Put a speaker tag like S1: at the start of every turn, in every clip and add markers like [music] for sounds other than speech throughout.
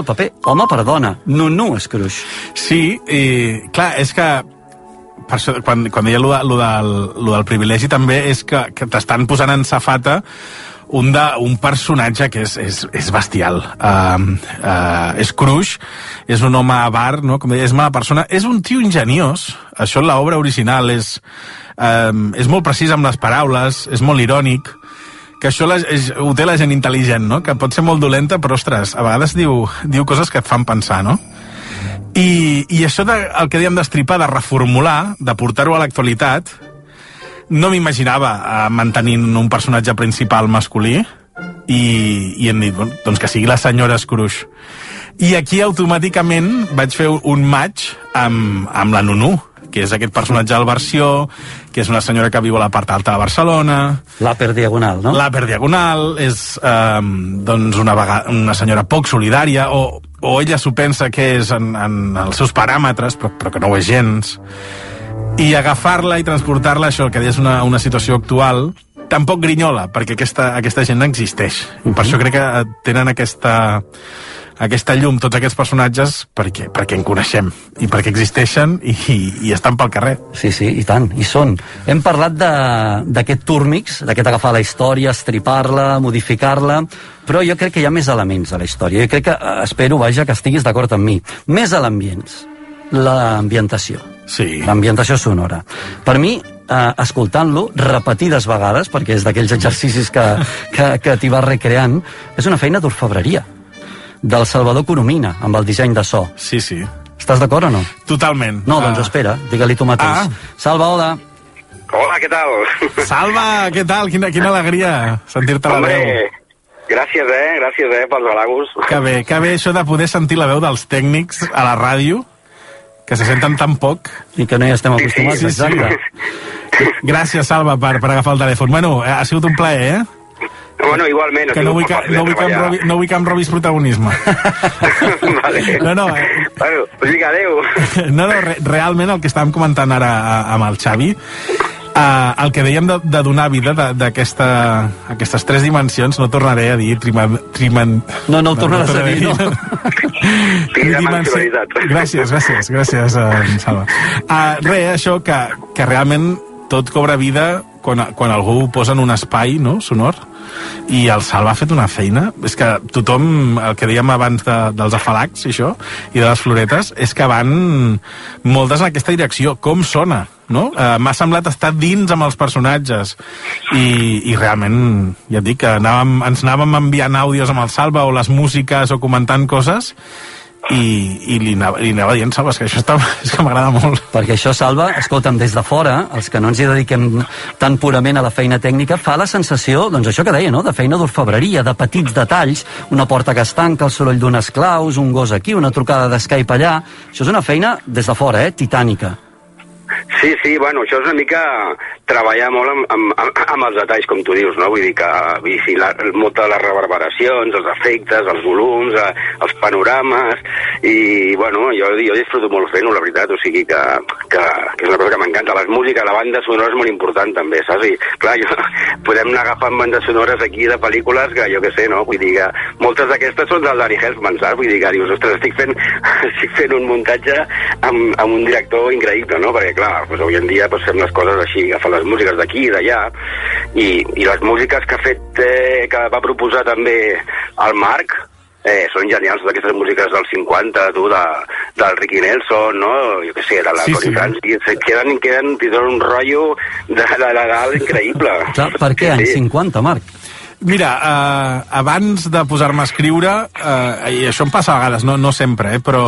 S1: el paper home per dona, no no Scrooge.
S2: Sí, i clar, és que per això, quan, quan deia lo, de, lo, del, lo del privilegi també és que, que t'estan posant en safata un, de, un personatge que és, és, és bestial. Uh, uh, Scrooge és un home bar, no? com deia, és mala persona. És un tio ingeniós. Això en l'obra original és, uh, és molt precís amb les paraules, és molt irònic que això la, és, ho té la gent intel·ligent, no? que pot ser molt dolenta, però, ostres, a vegades diu, diu coses que et fan pensar, no? I, i això de, el que dèiem d'estripar, de reformular, de portar-ho a l'actualitat, no m'imaginava eh, mantenint un personatge principal masculí i, i hem dit, bueno, doncs que sigui la senyora Scrooge. I aquí automàticament vaig fer un match amb, amb la Nunu, que és aquest personatge del versió, que és una senyora que viu a la part alta de Barcelona.
S1: L'Aper Diagonal, no?
S2: L'Aper Diagonal, és eh, doncs una, vegada, una senyora poc solidària, o, o ella s'ho pensa que és en, en els seus paràmetres, però, però que no ho és gens. I agafar-la i transportar-la, això, que és una, una situació actual, tampoc grinyola, perquè aquesta, aquesta gent existeix. Uh -huh. Per això crec que tenen aquesta aquesta llum, tots aquests personatges, perquè, perquè en coneixem i perquè existeixen i, i, i estan pel carrer.
S1: Sí, sí, i tant, i són. Hem parlat d'aquest túrmix, d'aquest agafar la història, estripar-la, modificar-la, però jo crec que hi ha més elements a la història. Jo crec que, eh, espero, vaja, que estiguis d'acord amb mi. Més a l'ambients, l'ambientació.
S2: Sí.
S1: L'ambientació sonora. Per mi, eh, escoltant-lo repetides vegades, perquè és d'aquells exercicis que, que, que t'hi vas recreant, és una feina d'orfebreria del Salvador Coromina, amb el disseny de so.
S2: Sí, sí.
S1: Estàs d'acord o no?
S2: Totalment.
S1: No, doncs uh... espera, digue-li tu mateix.
S2: Ah.
S1: Salva, hola.
S3: Hola, què tal?
S2: Salva, què tal? Quina, quina alegria sentir-te la veu.
S3: Gràcies, eh? Gràcies, eh, pels halagos.
S2: Que bé, que bé això de poder sentir la veu dels tècnics a la ràdio, que se senten tan poc.
S1: I que no hi estem acostumats,
S2: sí, sí, exacte. Gràcies, Salva, per, per agafar el telèfon. Bueno, ha sigut un plaer, eh?
S3: Bueno, igualment.
S2: Que no vull que, no, vull que em robi, no vull que em robis protagonisme. [laughs]
S3: vale.
S2: No, no.
S3: Eh. Bueno, pues vinga, adéu. [laughs]
S2: No, no, re, realment el que estàvem comentant ara amb el Xavi, Uh, el que dèiem de, de donar vida d'aquesta aquestes tres dimensions, no tornaré a dir triman... triman
S1: no, no ho tornaràs no, no a dir, no. [laughs]
S3: Tridimensionalitat.
S2: Gràcies, gràcies, gràcies, uh, Salva. Uh, re, això que, que realment tot cobra vida quan, quan algú ho posa en un espai no, sonor i el Salva ha fet una feina. És que tothom, el que dèiem abans de, dels afalacs i això, i de les floretes és que van moltes en aquesta direcció, com sona no? Uh, m'ha semblat estar dins amb els personatges. I, i realment ja et dic que anàvem, ens anàvem enviant àudios amb el Salva o les músiques o comentant coses i, i li, anava, li anava dient, Salva, és que això està, [laughs] és que m'agrada molt.
S1: Perquè això, Salva, escolta'm, des de fora, els que no ens hi dediquem tan purament a la feina tècnica, fa la sensació, doncs això que deia, no?, de feina d'orfebreria, de petits detalls, una porta que es tanca, el soroll d'unes claus, un gos aquí, una trucada d'Skype allà... Això és una feina, des de fora, eh?, titànica.
S3: Sí, sí, bueno, això és una mica treballar molt amb, amb, amb els detalls, com tu dius, no? Vull dir que la, moltes de les reverberacions, els efectes, els volums, eh, els panorames, i, bueno, jo, jo disfruto molt fent-ho, la veritat, o sigui que, que, que és una cosa que m'encanta. Les músiques, la banda sonora és molt important, també, saps? I, clar, jo, [laughs] podem anar agafant bandes sonores aquí de pel·lícules que, jo que sé, no? Vull dir que moltes d'aquestes són del Danny Elfman, saps? Vull dir que dius, ostres, estic fent, [laughs] estic fent un muntatge amb, amb un director increïble, no? Perquè, clar, doncs avui en dia doncs, fem les coses així, agafar les músiques d'aquí i d'allà, i, i les músiques que ha fet, eh, que va proposar també el Marc, eh, són genials d'aquestes músiques dels 50, tu, de, del Ricky Nelson, no? Jo què sé, de la
S2: Sí,
S3: Tony
S2: sí.
S3: Franz, i se queden, queden, tenen un rotllo de, de, de dalt increïble.
S1: Clar, per què anys 50, Marc?
S2: Mira, eh, abans de posar-me a escriure, eh, i això em passa a vegades, no, no sempre, eh, però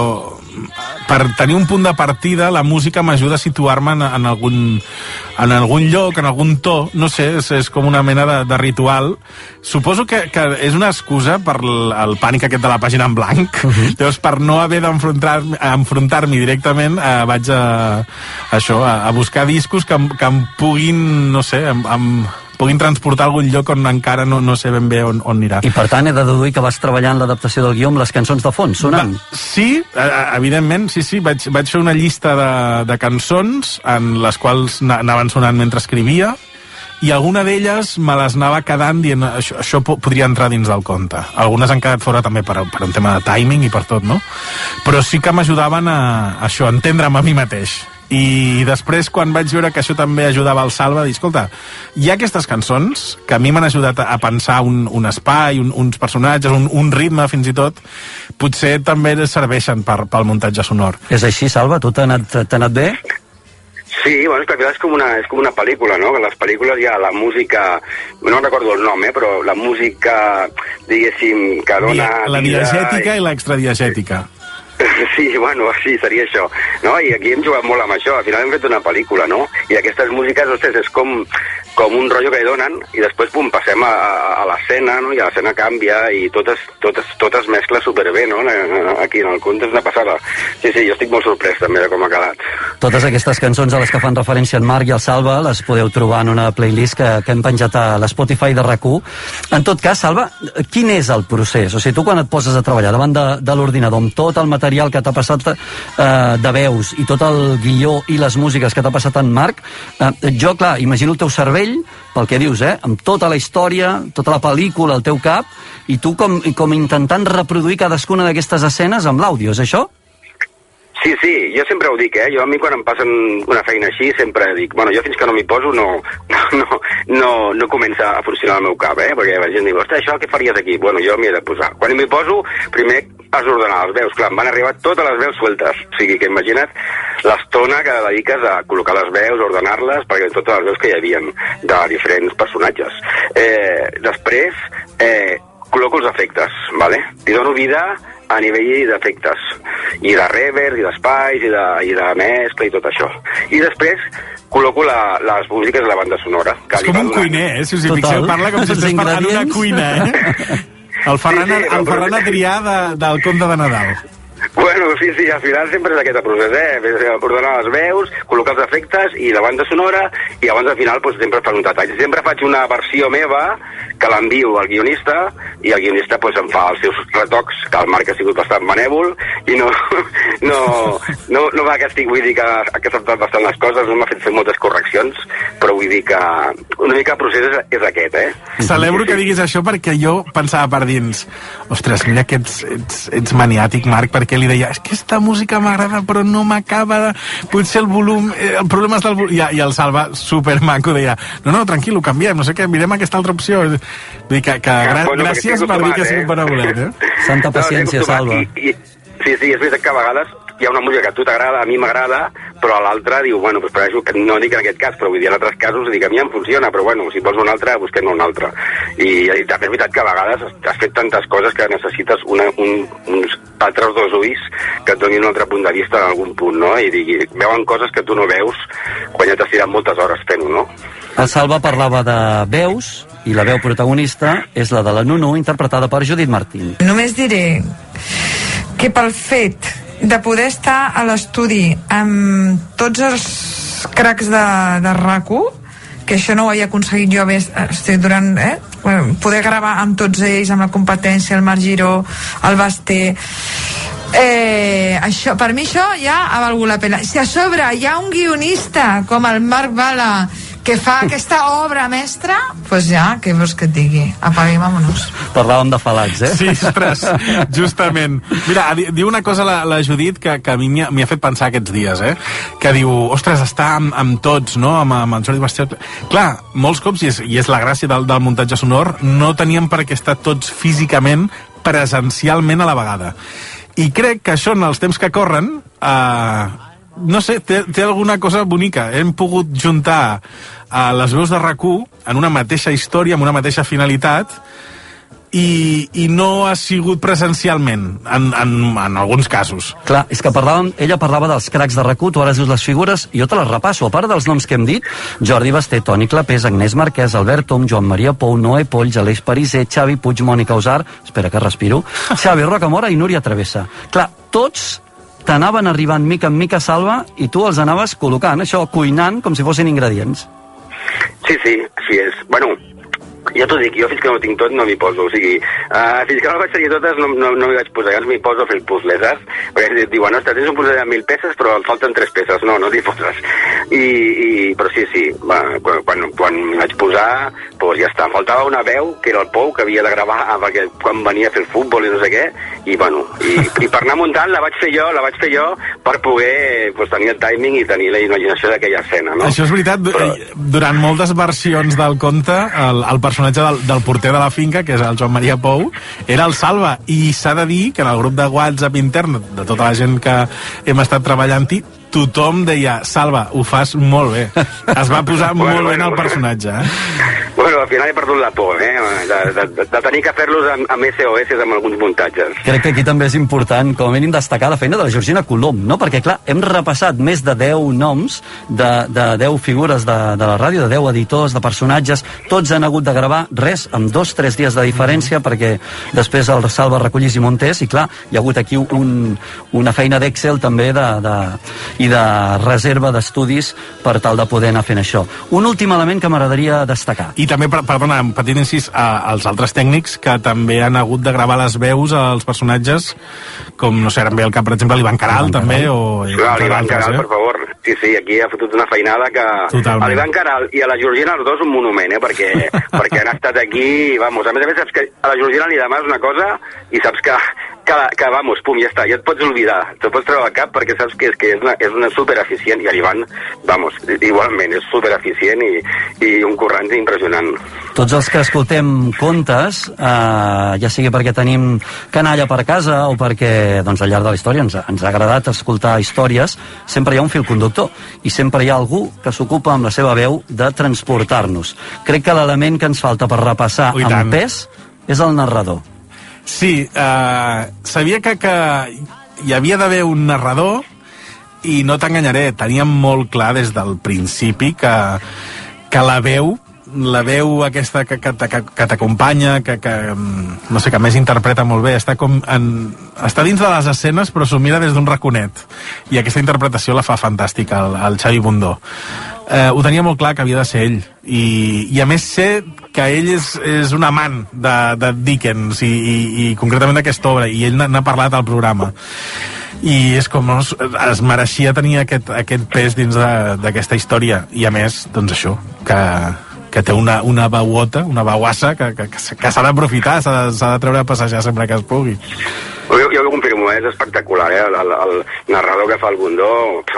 S2: per tenir un punt de partida, la música m'ajuda a situar-me en, en, algun, en algun lloc, en algun to, no sé, és, és com una mena de, de ritual. Suposo que, que és una excusa per el, el pànic aquest de la pàgina en blanc. Uh -huh. Llavors, per no haver d'enfrontar-m'hi enfrontar directament, eh, vaig a, això, a, a buscar discos que, em- que em puguin, no sé, em, em, puguin transportar a algun lloc on encara no, no sé ben bé on, on anirà.
S1: I per tant he de deduir que vas treballar en l'adaptació del guió amb les cançons de fons, sonant.
S2: Va, sí, eh, eh, evidentment, sí, sí. Vaig, vaig fer una llista de, de cançons en les quals na- anaven sonant mentre escrivia i alguna d'elles me les anava quedant dient això, això podria entrar dins del compte. Algunes han quedat fora també per, per un tema de timing i per tot, no? Però sí que m'ajudaven a, a això, a entendre'm a mi mateix i després quan vaig veure que això també ajudava al Salva, dir, escolta, hi ha aquestes cançons que a mi m'han ajudat a pensar un, un espai, un, uns personatges, un, un ritme fins i tot, potser també serveixen per, pel muntatge sonor.
S1: És així, Salva? Tu t'ha anat, anat bé?
S3: Sí, bueno, és que és com, una, és com una pel·lícula, no? Que les pel·lícules hi ha la música, no recordo el nom, eh, però la música, diguéssim, que dona...
S2: La diegètica i, i l'extradiegètica.
S3: Sí, [laughs] bueno, sí, seria això. No? I aquí hem jugat molt amb això. Al final hem fet una pel·lícula, no? I aquestes músiques, ostres, és com, com un rotllo que donen i després, pum, passem a, a, l'escena, no? I l'escena canvia i tot es, tot es, tot es mescla superbé, no? Aquí en el conte és una passada. Sí, sí, jo estic molt sorprès també de com ha quedat.
S1: Totes aquestes cançons a les que fan referència en Marc i el Salva les podeu trobar en una playlist que, que hem penjat a l'Spotify de rac En tot cas, Salva, quin és el procés? O sigui, tu quan et poses a treballar davant de, de l'ordinador amb tot el material material que t'ha passat eh, de veus i tot el guió i les músiques que t'ha passat en Marc, eh, jo, clar, imagino el teu cervell, pel que dius, eh, amb tota la història, tota la pel·lícula al teu cap, i tu com, com intentant reproduir cadascuna d'aquestes escenes amb l'àudio, és això?
S3: Sí, sí, jo sempre ho dic, eh? Jo a mi quan em passen una feina així sempre dic, bueno, jo fins que no m'hi poso no, [laughs] no, no, no comença a funcionar el meu cap, eh? Perquè la gent diu, ostres, això què faries aquí? Bueno, jo m'hi he de posar. Quan m'hi poso, primer has d'ordenar les veus. Clar, van arribar totes les veus sueltes. O sigui que imagina't l'estona que dediques a col·locar les veus, ordenar-les, perquè totes les veus que hi havia de diferents personatges. Eh, després, eh, col·loco els efectes, ¿vale? Li dono vida a nivell d'efectes, i de reverb, i d'espais, i, de, i de mescla, i tot això. I després col·loco la, les músiques de la banda sonora.
S2: Que és com un cuiner, eh? Si us hi fixeu, parla com si estigués parlant una cuina, eh? [laughs] El Ferran, sí, sí, el Ferran Adrià de, del Conte de Nadal.
S3: Bueno, sí, sí, al final sempre és aquest procés, eh? Ordenar les veus, col·locar els efectes i la banda sonora, i abans al final pues, sempre fan un detall. Sempre faig una versió meva que l'envio al guionista i el guionista pues, em fa els seus retocs, que el Marc ha sigut bastant benèvol i no, [laughs] no, no, no va que estic, vull dir que ha acceptat bastant les coses, no m'ha fet fer moltes correccions, però vull dir que una mica el procés és, és aquest, eh?
S2: Celebro que diguis això perquè jo pensava per dins, ostres, mira que ets, ets, ets maniàtic, Marc, perquè li deia, és que aquesta música m'agrada però no m'acaba de... Potser el volum, eh, el problema és del volum... I, I el Salva, super maco, deia, no, no, tranquil, ho canviem, no sé què, mirem aquesta altra opció. Vull dir que, que gra bueno, gràcies per dir que ha sigut benevolent, eh?
S1: Santa paciència, no, Salva. I, i,
S3: sí, sí, és veritat que a vegades hi ha una música que a tu t'agrada, a mi m'agrada, però a l'altre diu, bueno, pues això, que no dic en aquest cas, però vull dir, en altres casos dic, a mi em funciona, però bueno, si vols una altra, busquem una altra. I, i també és veritat que a vegades has fet tantes coses que necessites una, un, uns altres dos ulls que et donin un altre punt de vista en algun punt, no? I digui, veuen coses que tu no veus quan ja t'has tirat moltes hores fent-ho, no?
S1: El Salva parlava de veus, i la veu protagonista és la de la Nunu, interpretada per Judit Martín.
S4: Només diré que pel fet de poder estar a l'estudi amb tots els cracs de, de rac que això no ho havia aconseguit jo més, durant, eh? poder gravar amb tots ells, amb la competència, el Marc Giró, el Basté, eh, això, per mi això ja ha valgut la pena. Si a sobre hi ha un guionista com el Marc Bala que fa aquesta obra mestra, doncs pues ja, què vols que et digui? Apagui, vámonos.
S1: Parlàvem de falats, eh?
S2: Sí, ostres, justament. Mira, diu una cosa la, la Judit que, que a mi m'hi ha, ha fet pensar aquests dies, eh? Que diu, ostres, està amb, amb tots, no? Amb, amb el Jordi Bastet. Clar, molts cops, i és, i és la gràcia del, del muntatge sonor, no teníem per què estar tots físicament, presencialment a la vegada. I crec que això en els temps que corren eh, no sé, té, té alguna cosa bonica. Hem pogut juntar uh, les veus de rac en una mateixa història, amb una mateixa finalitat, i, i no ha sigut presencialment en, en, en alguns casos.
S1: Clar, és que parlàvem, ella parlava dels cracs de RAC1 tu ara dius les figures, jo te les repasso. A part dels noms que hem dit, Jordi Basté, Toni Clapés Agnès Marquès, Albert Tom, Joan Maria Pou Noé Polls, Aleix Pariser, Xavi Puig, Mònica Usar espera que respiro, [laughs] Xavi Rocamora i Núria Travessa. Clar, tots t'anaven arribant mica en mica salva i tu els anaves col·locant, això, cuinant com si fossin ingredients.
S3: Sí, sí, així és. Bueno, jo t'ho dic, jo fins que no ho tinc tot no m'hi poso, o sigui, uh, fins que no ho vaig tenir totes no, no, no m'hi vaig posar, llavors m'hi poso a fer el puzzle, saps? Perquè et diuen, ostres, tens un puzzle de mil peces però et falten tres peces, no, no t'hi poses. I, i, però sí, sí, va, quan, quan, quan m'hi vaig posar, doncs ja està, em faltava una veu, que era el Pou, que havia de gravar perquè quan venia a fer el futbol i no sé què, i bueno, i, i per anar muntant la vaig fer jo, la vaig fer jo per poder pues, tenir el timing i tenir la imaginació d'aquella escena, no?
S2: Això és veritat, però... durant moltes versions del conte, el, el personatge del, del porter de la finca, que és el Joan Maria Pou, era el Salva, i s'ha de dir que en el grup de WhatsApp intern de tota la gent que hem estat treballant-hi, tothom deia, Salva, ho fas molt bé. Es va posar [laughs]
S3: Bueno,
S2: molt bé en
S3: bueno,
S2: el
S3: bueno.
S2: personatge, eh?
S3: Bueno, al final he perdut la por, eh? De, de, de, de tenir que fer-los amb, amb SOS amb alguns muntatges.
S1: Crec que aquí també és important, com a mínim, destacar la feina de la Georgina Colom, no? Perquè, clar, hem repassat més de 10 noms, de, de 10 figures de, de la ràdio, de 10 editors, de personatges, tots han hagut de gravar res, amb dos, tres dies de diferència, perquè després el Salva recollís i muntés, i clar, hi ha hagut aquí un, una feina d'Excel també de, de, i de reserva d'estudis per tal de poder anar fent això. Un últim element que m'agradaria destacar.
S2: I també, per- perdona, un petit incís a, als altres tècnics que també han hagut de gravar les veus als personatges, com, no sé, ara em ve al cap, per exemple, l'Ivan Caral, també, o...
S3: Clar, l'Ivan Caral,
S2: eh?
S3: per favor. Sí, sí, aquí ha fotut una feinada que...
S2: Totalment.
S3: A l'Ivan Caral i a la Georgina, els dos, un monument, eh? Perquè, [laughs] perquè han estat aquí, vamos, a més a més, saps que a la Georgina li demanes una cosa i saps que, que, que vamos, pum, ja està, ja et pots oblidar, te pots treure al cap perquè saps que és, que és, una, és una supereficient, i a l'Ivan, vamos, igualment, és supereficient i, i un corrent impressionant.
S1: Tots els que escoltem contes, eh, ja sigui perquè tenim canalla per casa o perquè doncs, al llarg de la història ens, ens ha agradat escoltar històries, sempre hi ha un fil conductor i sempre hi ha algú que s'ocupa amb la seva veu de transportar-nos. Crec que l'element que ens falta per repassar
S2: i tant.
S1: amb pes és el narrador.
S2: Sí, uh, sabia que, que hi havia d'haver un narrador i no t'enganyaré, teníem molt clar des del principi que, que la veu la veu aquesta que, que, que, que t'acompanya, que, que, mm, no sé, que més interpreta molt bé, està, com en, està dins de les escenes però s'ho mira des d'un raconet. I aquesta interpretació la fa fantàstica el, el Xavi Bundó. Eh, ho tenia molt clar que havia de ser ell. I, i a més sé que ell és, és un amant de, de Dickens i, i, i concretament d'aquesta obra i ell n'ha- parlat al programa. I és com es, es mereixia tenir aquest, aquest pes dins d'aquesta història. I a més, doncs això que, que té una, una veuota, una veuassa que, que, que s'ha d'aprofitar, s'ha de, de treure a passejar sempre que es pugui.
S3: Jo, jo ho confirmo, és espectacular, eh? el, el, el narrador que fa el Bundó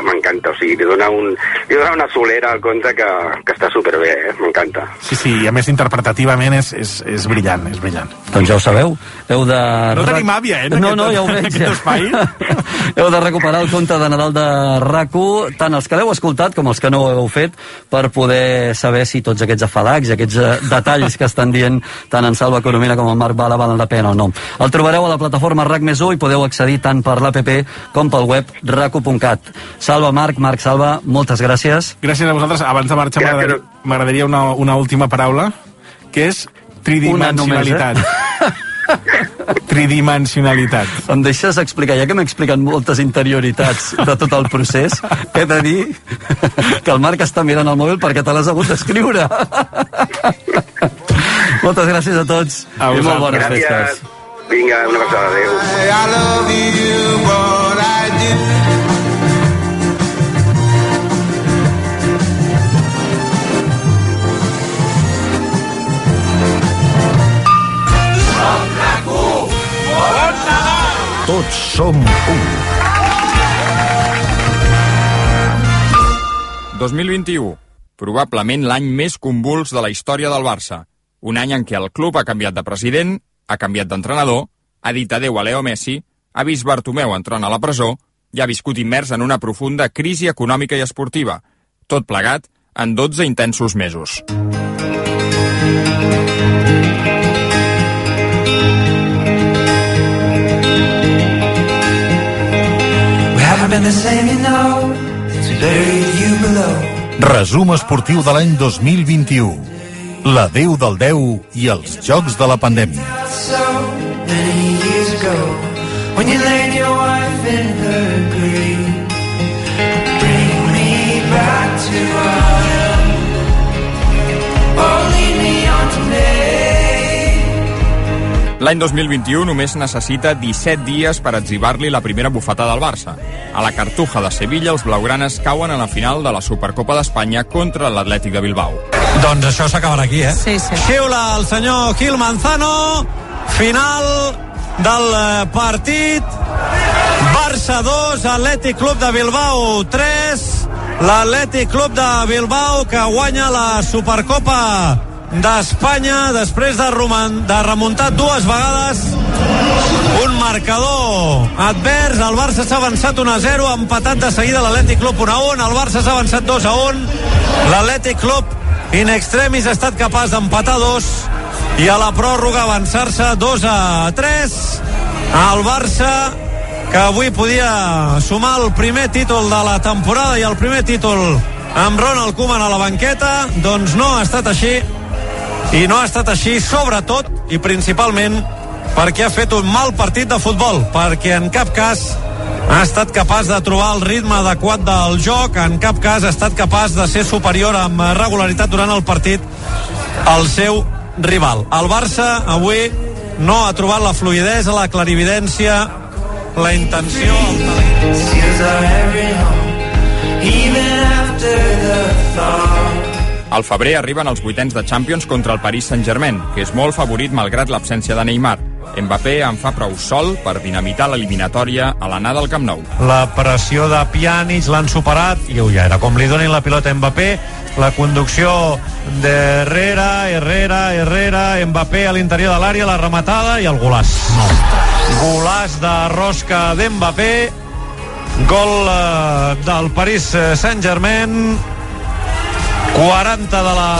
S3: m'encanta, o sigui, li dona, un, li dona una solera al conte que, que està superbé, eh? m'encanta.
S2: Sí, sí, i a més interpretativament és, és, és brillant, és brillant.
S1: Doncs ja ho sabeu, heu de...
S2: No tenim àvia, eh, en
S1: No,
S2: aquest-
S1: no, ja ho
S2: en
S1: veig.
S2: espai. [laughs]
S1: heu de recuperar el conte de Nadal de rac tant els que l'heu escoltat com els que no ho heu fet, per poder saber si tots aquests afalacs i aquests eh, detalls que estan dient tant en Salva Coromina com en Marc Bala valen la pena o no. El trobareu a la plataforma RAC més 1 i podeu accedir tant per l'APP com pel web raco.cat. Salva, Marc, Marc, Salva, moltes gràcies.
S2: Gràcies a vosaltres. Abans de marxar m'agradaria- una, una última paraula, que és tridimensionalitat. [laughs] Tridimensionalitat.
S1: Em deixes explicar, ja que m'he explicat moltes interioritats de tot el procés, [laughs] he de dir que el Marc està mirant el mòbil perquè te l'has hagut d'escriure. [laughs] moltes gràcies a tots
S2: A
S1: i molt bones
S3: Gràcies.
S1: festes.
S3: Vinga, una abraçada, adéu.
S5: I love you more I do.
S6: Tots som u.
S7: 2021. Probablement l'any més convuls de la història del Barça. Un any en què el club ha canviat de president, ha canviat d'entrenador, ha dit adeu a Leo Messi, ha vist Bartomeu entrant a la presó i ha viscut immers en una profunda crisi econòmica i esportiva. Tot plegat en 12 intensos mesos.
S6: Resum esportiu de l'any 2021. La Déu del 10 i els Jocs de la Pandèmia.
S7: L'any 2021 només necessita 17 dies per exhibar-li la primera bufetada al Barça. A la Cartuja de Sevilla, els blaugranes cauen a la final de la Supercopa d'Espanya contra l'Atlètic de Bilbao.
S8: Doncs això s'acabarà aquí, eh?
S9: Sí, sí.
S8: Xiula el senyor Gil Manzano, final del eh, partit. Barça 2, Atlètic Club de Bilbao 3. L'Atlètic Club de Bilbao que guanya la Supercopa d'Espanya després de, roman, de remuntar dues vegades un marcador advers el Barça s'ha avançat 1 a 0 ha empatat de seguida l'Atlètic Club 1 a 1 el Barça s'ha avançat 2 a 1 l'Atlètic Club in extremis ha estat capaç d'empatar 2 i a la pròrroga avançar-se 2 a 3 el Barça que avui podia sumar el primer títol de la temporada i el primer títol amb Ronald Koeman a la banqueta doncs no ha estat així. I no ha estat així, sobretot i principalment perquè ha fet un mal partit de futbol, perquè en cap cas ha estat capaç de trobar el ritme adequat del joc, en cap cas ha estat capaç de ser superior amb regularitat durant el partit al seu rival. El Barça avui no ha trobat la fluidesa, la clarividència, la intenció, el talent.
S7: Al febrer arriben els vuitens de Champions contra el Paris Saint-Germain, que és molt favorit malgrat l'absència de Neymar. Mbappé en fa prou sol per dinamitar l'eliminatòria a l'anada al Camp Nou.
S8: La pressió de Pjanic l'han superat i ja era com li donin la pilota a Mbappé la conducció d'Herrera, Herrera, Herrera, Mbappé a l'interior de l'àrea, la rematada i el golàs. No. Golàs de rosca d'Mbappé, gol eh, del Paris Saint-Germain, 40 de la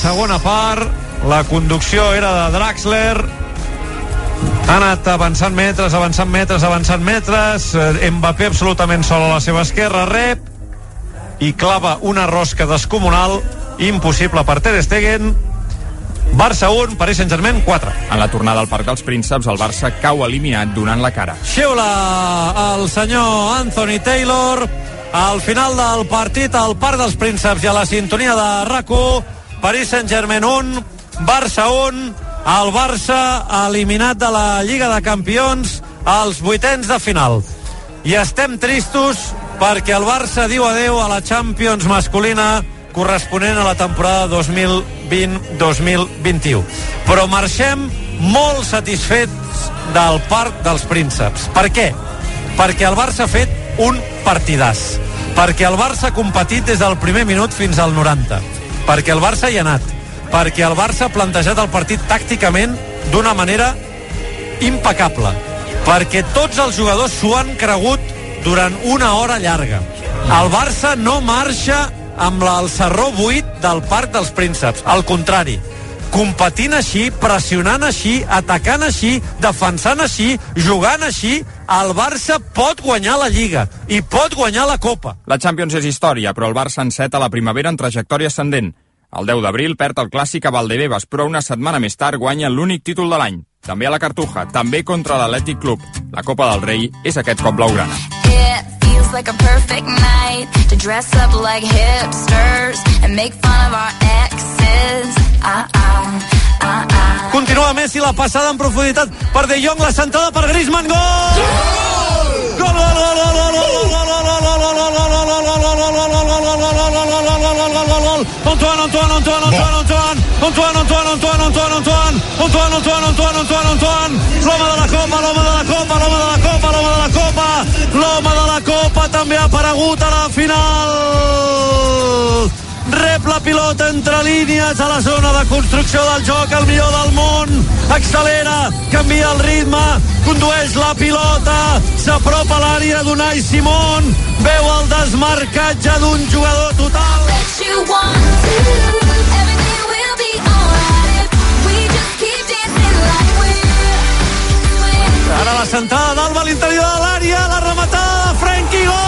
S8: segona part, la conducció era de Draxler, ha anat avançant metres, avançant metres, avançant metres, eh, Mbappé absolutament sol a la seva esquerra, rep i clava una rosca descomunal impossible per Ter Stegen. Barça 1, Paris Saint-Germain 4
S7: En la tornada al Parc dels Prínceps, el Barça cau eliminat donant la cara.
S8: xiula el senyor Anthony Taylor. Al final del partit al Parc dels Prínceps i a la sintonia de rac Paris Saint-Germain 1 Barça 1 el Barça eliminat de la Lliga de Campions als vuitens de final. I estem tristos perquè el Barça diu adeu a la Champions masculina corresponent a la temporada 2020-2021 però marxem molt satisfets del Parc dels Prínceps. Per què? perquè el Barça ha fet un partidàs. Perquè el Barça ha competit des del primer minut fins al 90 perquè el Barça hi ha anat perquè el Barça ha plantejat el partit tàcticament d'una manera impecable perquè tots els jugadors s'ho han cregut durant una hora llarga el Barça no marxa amb el serró buit del Parc dels Prínceps al contrari competint així, pressionant així, atacant així, defensant així, jugant així, el Barça pot guanyar la Lliga i pot guanyar la Copa.
S7: La Champions és història, però el Barça enceta la primavera en trajectòria ascendent. El 10 d'abril perd el clàssic a Valdebebas, però una setmana més tard guanya l'únic títol de l'any. També a la Cartuja, també contra l'Atlètic Club. La Copa del Rei és aquest cop blaugrana.
S10: Feels like a perfect night to dress up like hipsters and make fun of our exes. Ah, ah, ah, ah.
S8: Continua Messi la passada en profunditat per De Jong, la centrada per Griezmann, gol! Gol, gol, gol, gol, gol, Antoine, Antoine, Antoine, Antoine, Antoine, Antoine, Antoine, Antoine, Antoine, Antoine, Antoine, Antoine, Antoine, Antoine, Antoine, l'home de la Copa, l'home de la Copa, l'home de la Copa, l'home de la Copa, l'home de la Copa també ha aparegut a la final. Rep la pilota entre línies a la zona de construcció del joc, el millor del món, accelera, canvia el ritme, condueix la pilota, s'apropa a l'àrea d'Unai Simón, veu el desmarcatge d'un jugador total. Ara la sentada d'Alba a l'interior de l'àrea, la rematada de Frenkie, gol!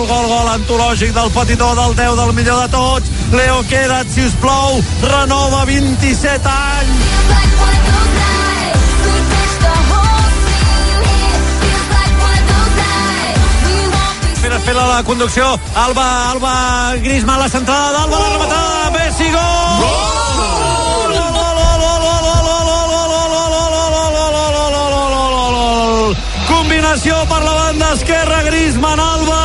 S8: gol, gol, gol, antològic del petitó, del 10, del millor de tots. Leo Quedat, si us plou, renova 27 anys. Espera, espera la conducció. Alba, Alba, Griezmann, la centrada d'Alba, la rematada, Messi, gol! Combinació per la banda esquerra, Griezmann, Alba,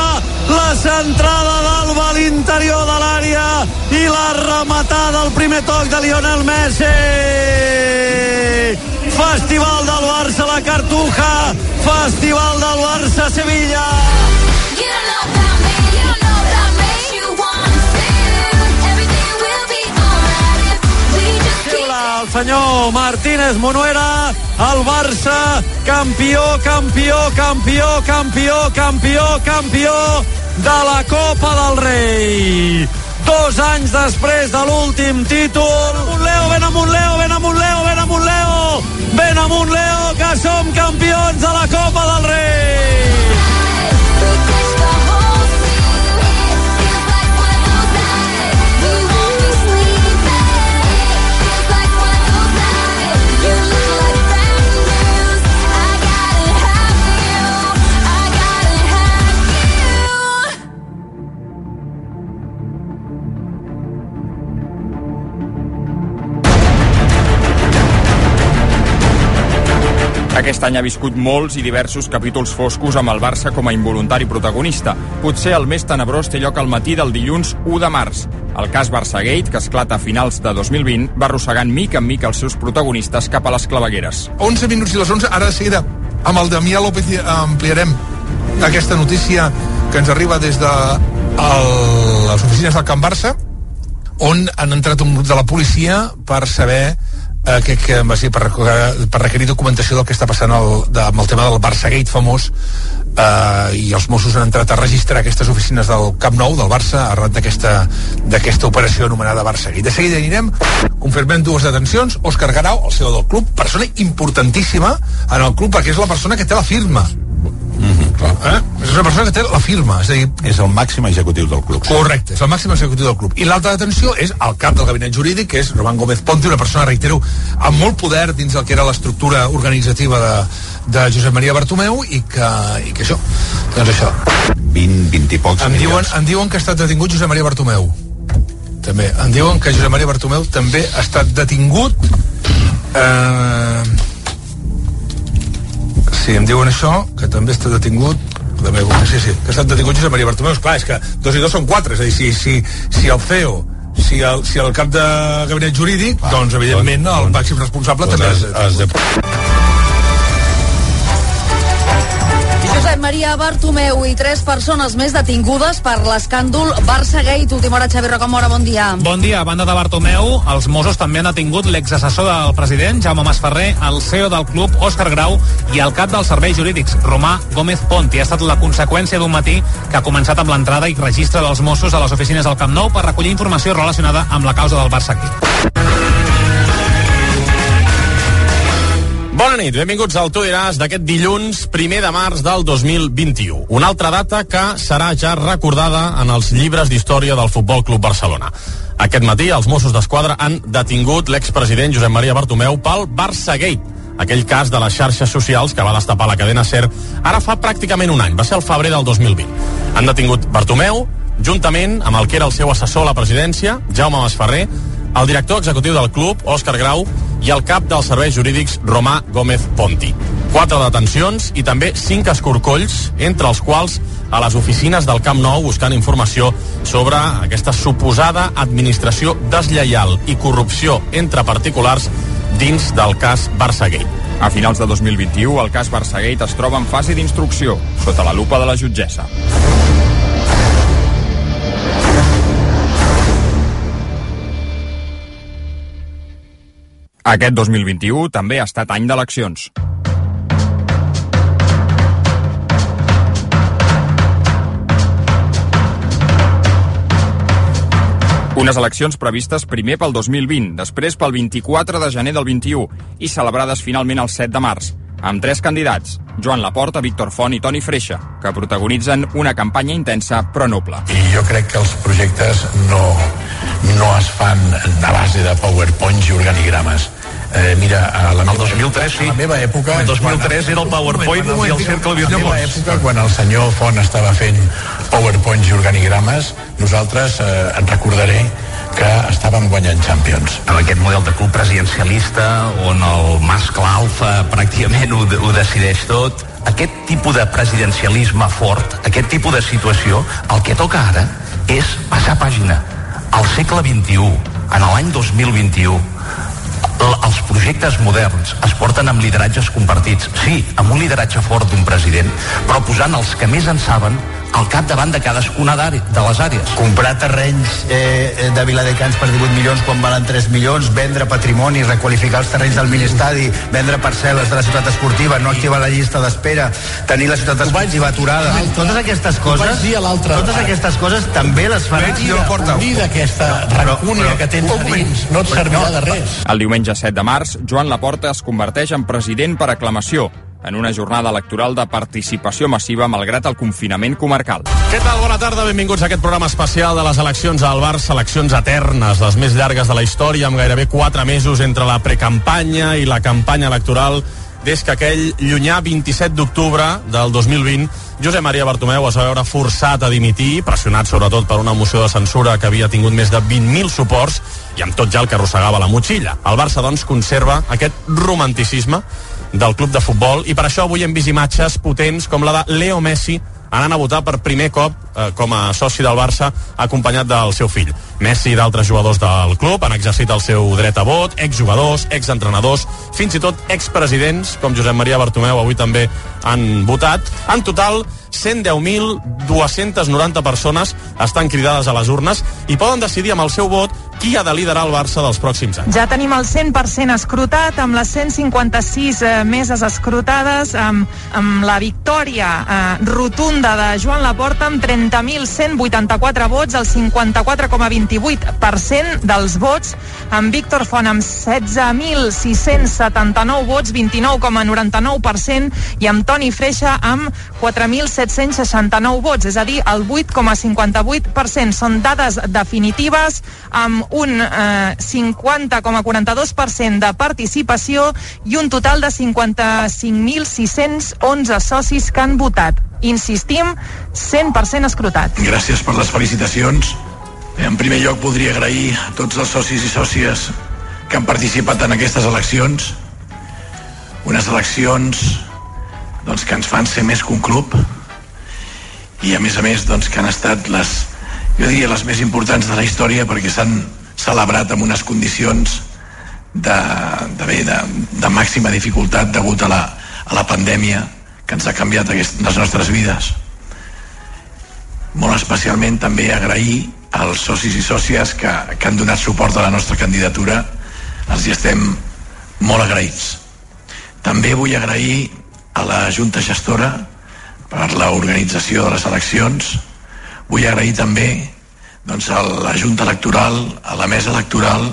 S8: l'interior de l'àrea i la rematada al primer toc de Lionel Messi. Festival del Barça la Cartuja, Festival del Barça Sevilla.
S10: You know
S8: el senyor Martínez Monuera, el Barça, campió, campió, campió, campió, campió, campió de la Copa del Rei. Dos anys després de l'últim títol. Un Leo, ben amunt, Leo, ben amunt, Leo, ben amunt, Leo. Ben amunt, Leo, que som campions de la Copa del Rei.
S7: Aquest any ha viscut molts i diversos capítols foscos amb el Barça com a involuntari protagonista. Potser el més tenebrós té lloc al matí del dilluns 1 de març. El cas Barçagate, que esclata a finals de 2020, va arrossegant mica en mica els seus protagonistes cap a les clavegueres.
S9: 11 minuts i les 11, ara de seguida amb el Damià López ampliarem aquesta notícia que ens arriba des de el, les oficines del Camp Barça on han entrat un grup de la policia per saber eh, que, va ser per, per requerir documentació del que està passant el, de, amb el tema del Barçagate famós eh, i els Mossos han entrat a registrar aquestes oficines del Camp Nou, del Barça, arran d'aquesta operació anomenada Barçagate. De seguida anirem, confirmem dues detencions, Òscar Garau, el CEO del club, persona importantíssima en el club perquè és la persona que té la firma. -hmm. eh? És una persona que té la firma, és a dir,
S6: És el màxim executiu del club.
S9: Correcte, és el màxim executiu del club. I l'altra detenció és el cap del gabinet jurídic, que és Román Gómez Ponti, una persona, reitero, amb molt poder dins del que era l'estructura organitzativa de, de Josep Maria Bartomeu i que, i que això, doncs això.
S6: 20, 20 i pocs
S9: Em diuen,
S6: milions.
S9: em diuen que ha estat detingut Josep Maria Bartomeu. També. Em diuen que Josep Maria Bartomeu també ha estat detingut. Eh... Sí, em diuen això, que també està detingut també, sí, sí, que ha estat detingut Josep Maria Bartomeu. Esclar, és que dos i dos són quatre, és a dir, si, si, si el CEO si el, si el cap de gabinet jurídic, ah, doncs evidentment el màxim responsable també
S6: has,
S9: és...
S6: has de...
S11: Josep Maria Bartomeu i tres persones més detingudes per l'escàndol Barça Gate. Última hora, Xavi Rocamora, bon dia.
S12: Bon dia. A banda de Bartomeu, els Mossos també han detingut l'exassessor del president, Jaume Masferrer, el CEO del club, Òscar Grau, i el cap dels serveis jurídics, Romà Gómez Ponti. Ha estat la conseqüència d'un matí que ha començat amb l'entrada i registre dels Mossos a les oficines del Camp Nou per recollir informació relacionada amb la causa del Barça
S13: Bona nit, benvinguts al Tu diràs d'aquest dilluns, primer de març del 2021. Una altra data que serà ja recordada en els llibres d'història del Futbol Club Barcelona. Aquest matí els Mossos d'Esquadra han detingut l'expresident Josep Maria Bartomeu pel Barça Gate, aquell cas de les xarxes socials que va destapar la cadena SER ara fa pràcticament un any, va ser el febrer del 2020. Han detingut Bartomeu, juntament amb el que era el seu assessor a la presidència, Jaume Masferrer, el director executiu del club, Òscar Grau, i el cap dels serveis jurídics, Romà Gómez Ponti. quatre detencions i també cinc escorcolls, entre els quals a les oficines del Camp Nou buscant informació sobre aquesta suposada administració deslleial i corrupció entre particulars dins del cas Barçagate.
S7: A finals de 2021, el cas Barçagate es troba en fase d'instrucció, sota la lupa de la jutgessa. Aquest 2021 també ha estat any d'eleccions. Unes eleccions previstes primer pel 2020, després pel 24 de gener del 21 i celebrades finalment el 7 de març, amb tres candidats, Joan Laporta, Víctor Font i Toni Freixa, que protagonitzen una campanya intensa però noble.
S14: I jo crec que els projectes no, no es fan a base de powerpoints i organigrames. Eh, mira, a la meva,
S15: 2003, sí.
S14: a la meva època...
S15: El 2003 era el PowerPoint
S14: Quan-
S15: i el cercle
S14: A la meva
S15: virtuós.
S14: època, quan el senyor Font estava fent powerpoints i organigrames, nosaltres eh, en recordaré que estàvem guanyant Champions.
S15: amb aquest model de club presidencialista on el mascle alfa pràcticament ho, ho decideix tot aquest tipus de presidencialisme fort aquest tipus de situació el que toca ara és passar pàgina al segle XXI en l'any 2021 l- els projectes moderns es porten amb lideratges compartits. Sí, amb un lideratge fort d'un president però posant els que més en saben al capdavant de cadascuna d'àrea- de les àrees.
S16: Comprar terrenys eh, de Viladecans per 18 milions quan valen 3 milions, vendre patrimoni, requalificar els terrenys del mini-estadi, vendre parcel·les de la ciutat esportiva, no activar la llista d'espera, tenir la ciutat esportiva aturada. Totes aquestes coses,
S14: vaig dir a l'altre
S16: totes aquestes coses també les farà
S14: Vaig dir, dir d'aquesta rancúnia que tens a dins no et servirà de res.
S7: El diumenge 7 de març, Joan Laporta es converteix en president per aclamació en una jornada electoral de participació massiva malgrat el confinament comarcal.
S13: Què tal? Bona tarda, benvinguts a aquest programa especial de les eleccions al Barça, eleccions eternes, les més llargues de la història, amb gairebé 4 mesos entre la precampanya i la campanya electoral des que aquell llunyà 27 d'octubre del 2020 Josep Maria Bartomeu es va veure forçat a dimitir, pressionat sobretot per una moció de censura que havia tingut més de 20.000 suports i amb tot ja el que arrossegava la motxilla. El Barça, doncs, conserva aquest romanticisme del club de futbol i per això avui hem vist imatges potents com la de Leo Messi anant a votar per primer cop eh, com a soci del Barça acompanyat del seu fill. Messi i d'altres jugadors del club han exercit el seu dret a vot, exjugadors, exentrenadors, fins i tot expresidents, com Josep Maria Bartomeu avui també han votat. En total, 110.290 persones estan cridades a les urnes i poden decidir amb el seu vot qui ha de liderar el Barça dels pròxims anys.
S17: Ja tenim el 100% escrutat, amb les 156 eh, meses escrutades, amb, amb la victòria eh, rotunda de Joan Laporta amb 30.184 vots, el 54,28% dels vots, amb Víctor Font amb 16.679 vots, 29,99%, i amb Toni Freixa amb 4.769 vots, és a dir, el 8,58%. Són dades definitives amb un eh, 50,42% de participació i un total de 55.611 socis que han votat. Insistim, 100% escrutat.
S14: Gràcies per les felicitacions. En primer lloc voldria agrair a tots els socis i sòcies que han participat en aquestes eleccions. Unes eleccions doncs, que ens fan ser més que un club i a més a més doncs, que han estat les, jo diria les més importants de la història perquè s'han celebrat amb unes condicions de, de, bé, de, de màxima dificultat degut a la, a la pandèmia que ens ha canviat aquest, les nostres vides. Molt especialment també agrair als socis i sòcies que, que han donat suport a la nostra candidatura. Els hi estem molt agraïts. També vull agrair a la Junta Gestora per l'organització de les eleccions. Vull agrair també doncs, a la Junta Electoral a la Mesa Electoral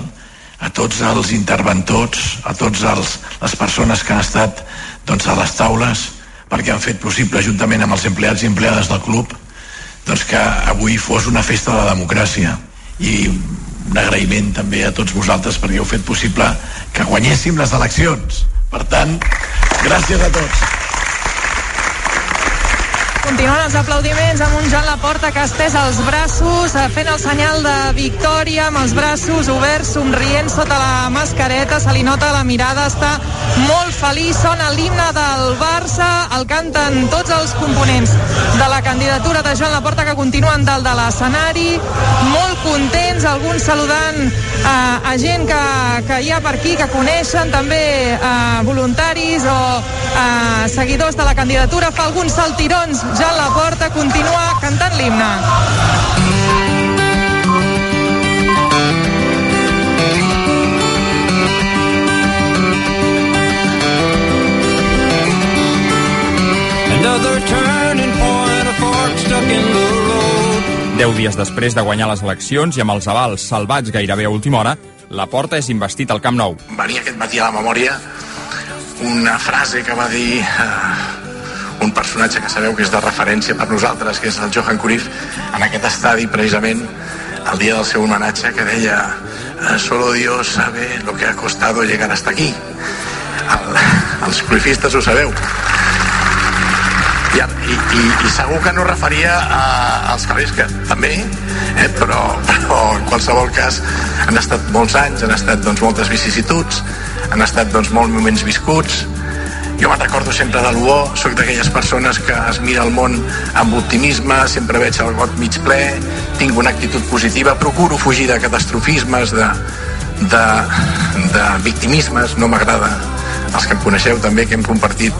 S14: a tots els interventors a tots els, les persones que han estat doncs, a les taules perquè han fet possible juntament amb els empleats i empleades del club doncs que avui fos una festa de la democràcia. I un agraïment també a tots vosaltres perquè heu fet possible que guanyéssim les eleccions. Per tant, gràcies a tots
S17: Continuen els aplaudiments amb un Joan Laporta que estès els braços, eh, fent el senyal de victòria, amb els braços oberts, somrient sota la mascareta, se li nota la mirada, està molt feliç, sona l'himne del Barça, el canten tots els components de la candidatura de Joan Laporta que continuen dalt de l'escenari, molt contents, alguns saludant eh, a gent que, que hi ha per aquí, que coneixen, també eh, voluntaris o eh, seguidors de la candidatura, fa alguns saltirons ja a la porta, continua cantant l'himne.
S5: Another turning point, a fork stuck in the road.
S7: Deu dies després de guanyar les eleccions i amb els avals salvats gairebé a última hora, la porta és investit al Camp Nou.
S14: Venia aquest matí a la memòria una frase que va dir eh, un personatge que sabeu que és de referència per nosaltres, que és el Johan Cruyff, en aquest estadi precisament el dia del seu homenatge que deia eh, solo Dios sabe lo que ha costado llegar hasta aquí. El, els cruifistes ho sabeu. I, i, i, segur que no referia a, als carrers que també, eh, però, però en qualsevol cas han estat molts anys, han estat doncs, moltes vicissituds, han estat doncs, molts moments viscuts, jo me'n recordo sempre de l'UO, sóc d'aquelles persones que es mira el món amb optimisme, sempre veig el got mig ple, tinc una actitud positiva, procuro fugir de catastrofismes, de, de, de victimismes, no m'agrada. Els que em coneixeu també, que hem compartit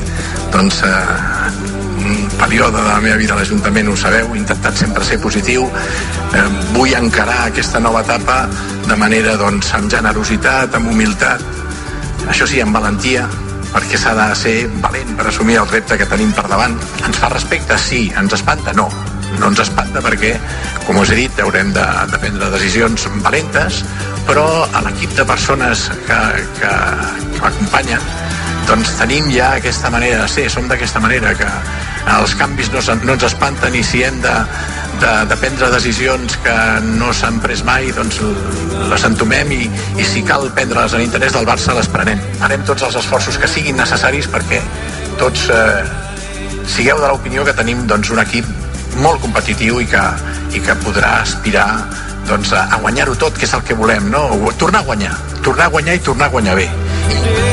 S14: doncs, eh, un període de la meva vida a l'Ajuntament, ho sabeu, he intentat sempre ser positiu, eh, vull encarar aquesta nova etapa de manera doncs, amb generositat, amb humilitat, això sí, amb valentia, perquè s'ha de ser valent per assumir el repte que tenim per davant. Ens fa respecte? Sí. Ens espanta? No. No ens espanta perquè, com us he dit, haurem de, de prendre decisions valentes, però a l'equip de persones que, que, que m'acompanyen doncs tenim ja aquesta manera de ser, som d'aquesta manera que els canvis no, no ens espanten i si hem de, de, de prendre decisions que no s'han pres mai doncs les entomem i, i si cal prendre-les en interès del Barça les prenem. Farem tots els esforços que siguin necessaris perquè tots eh, sigueu de l'opinió que tenim doncs, un equip molt competitiu i que, i que podrà aspirar doncs, a, a guanyar-ho tot, que és el que volem, no? Tornar a guanyar, tornar a guanyar i tornar a guanyar bé.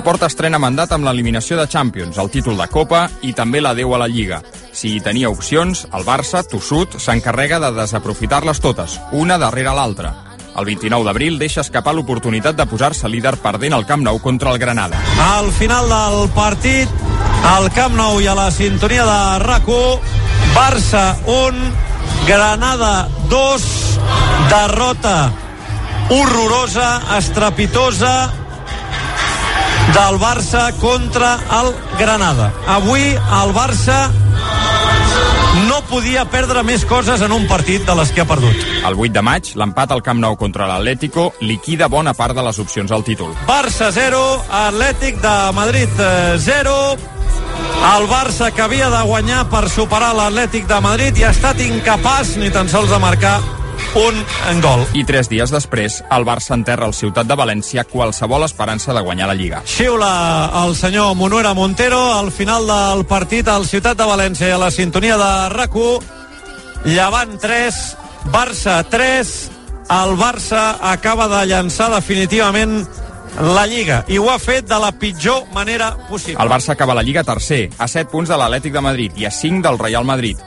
S10: Kissing. And
S7: La Porta estrena mandat amb l'eliminació de Champions, el títol de Copa i també l'adeu a la Lliga. Si hi tenia opcions, el Barça, tossut, s'encarrega de desaprofitar-les totes, una darrere l'altra. El 29 d'abril deixa escapar l'oportunitat de posar-se líder perdent el Camp Nou contra el Granada.
S8: Al final del partit, al Camp Nou i a la sintonia de rac Barça 1, Granada 2, derrota horrorosa, estrepitosa del Barça contra el Granada. Avui el Barça no podia perdre més coses en un partit de les que ha perdut.
S7: El 8 de maig, l'empat al Camp Nou contra l'Atlético liquida bona part de les opcions al títol.
S8: Barça 0, Atlètic de Madrid eh, 0. El Barça que havia de guanyar per superar l'Atlètic de Madrid i ha estat incapaç ni tan sols de marcar un gol.
S7: I tres dies després, el Barça enterra al Ciutat de València qualsevol esperança de guanyar la Lliga.
S8: Xiula el senyor Monuera Montero al final del partit al Ciutat de València i a la sintonia de rac Llevant 3, Barça 3, el Barça acaba de llançar definitivament la Lliga i ho ha fet de la pitjor manera possible.
S7: El Barça acaba la Lliga tercer, a 7 punts de l'Atlètic de Madrid i a 5 del Real Madrid.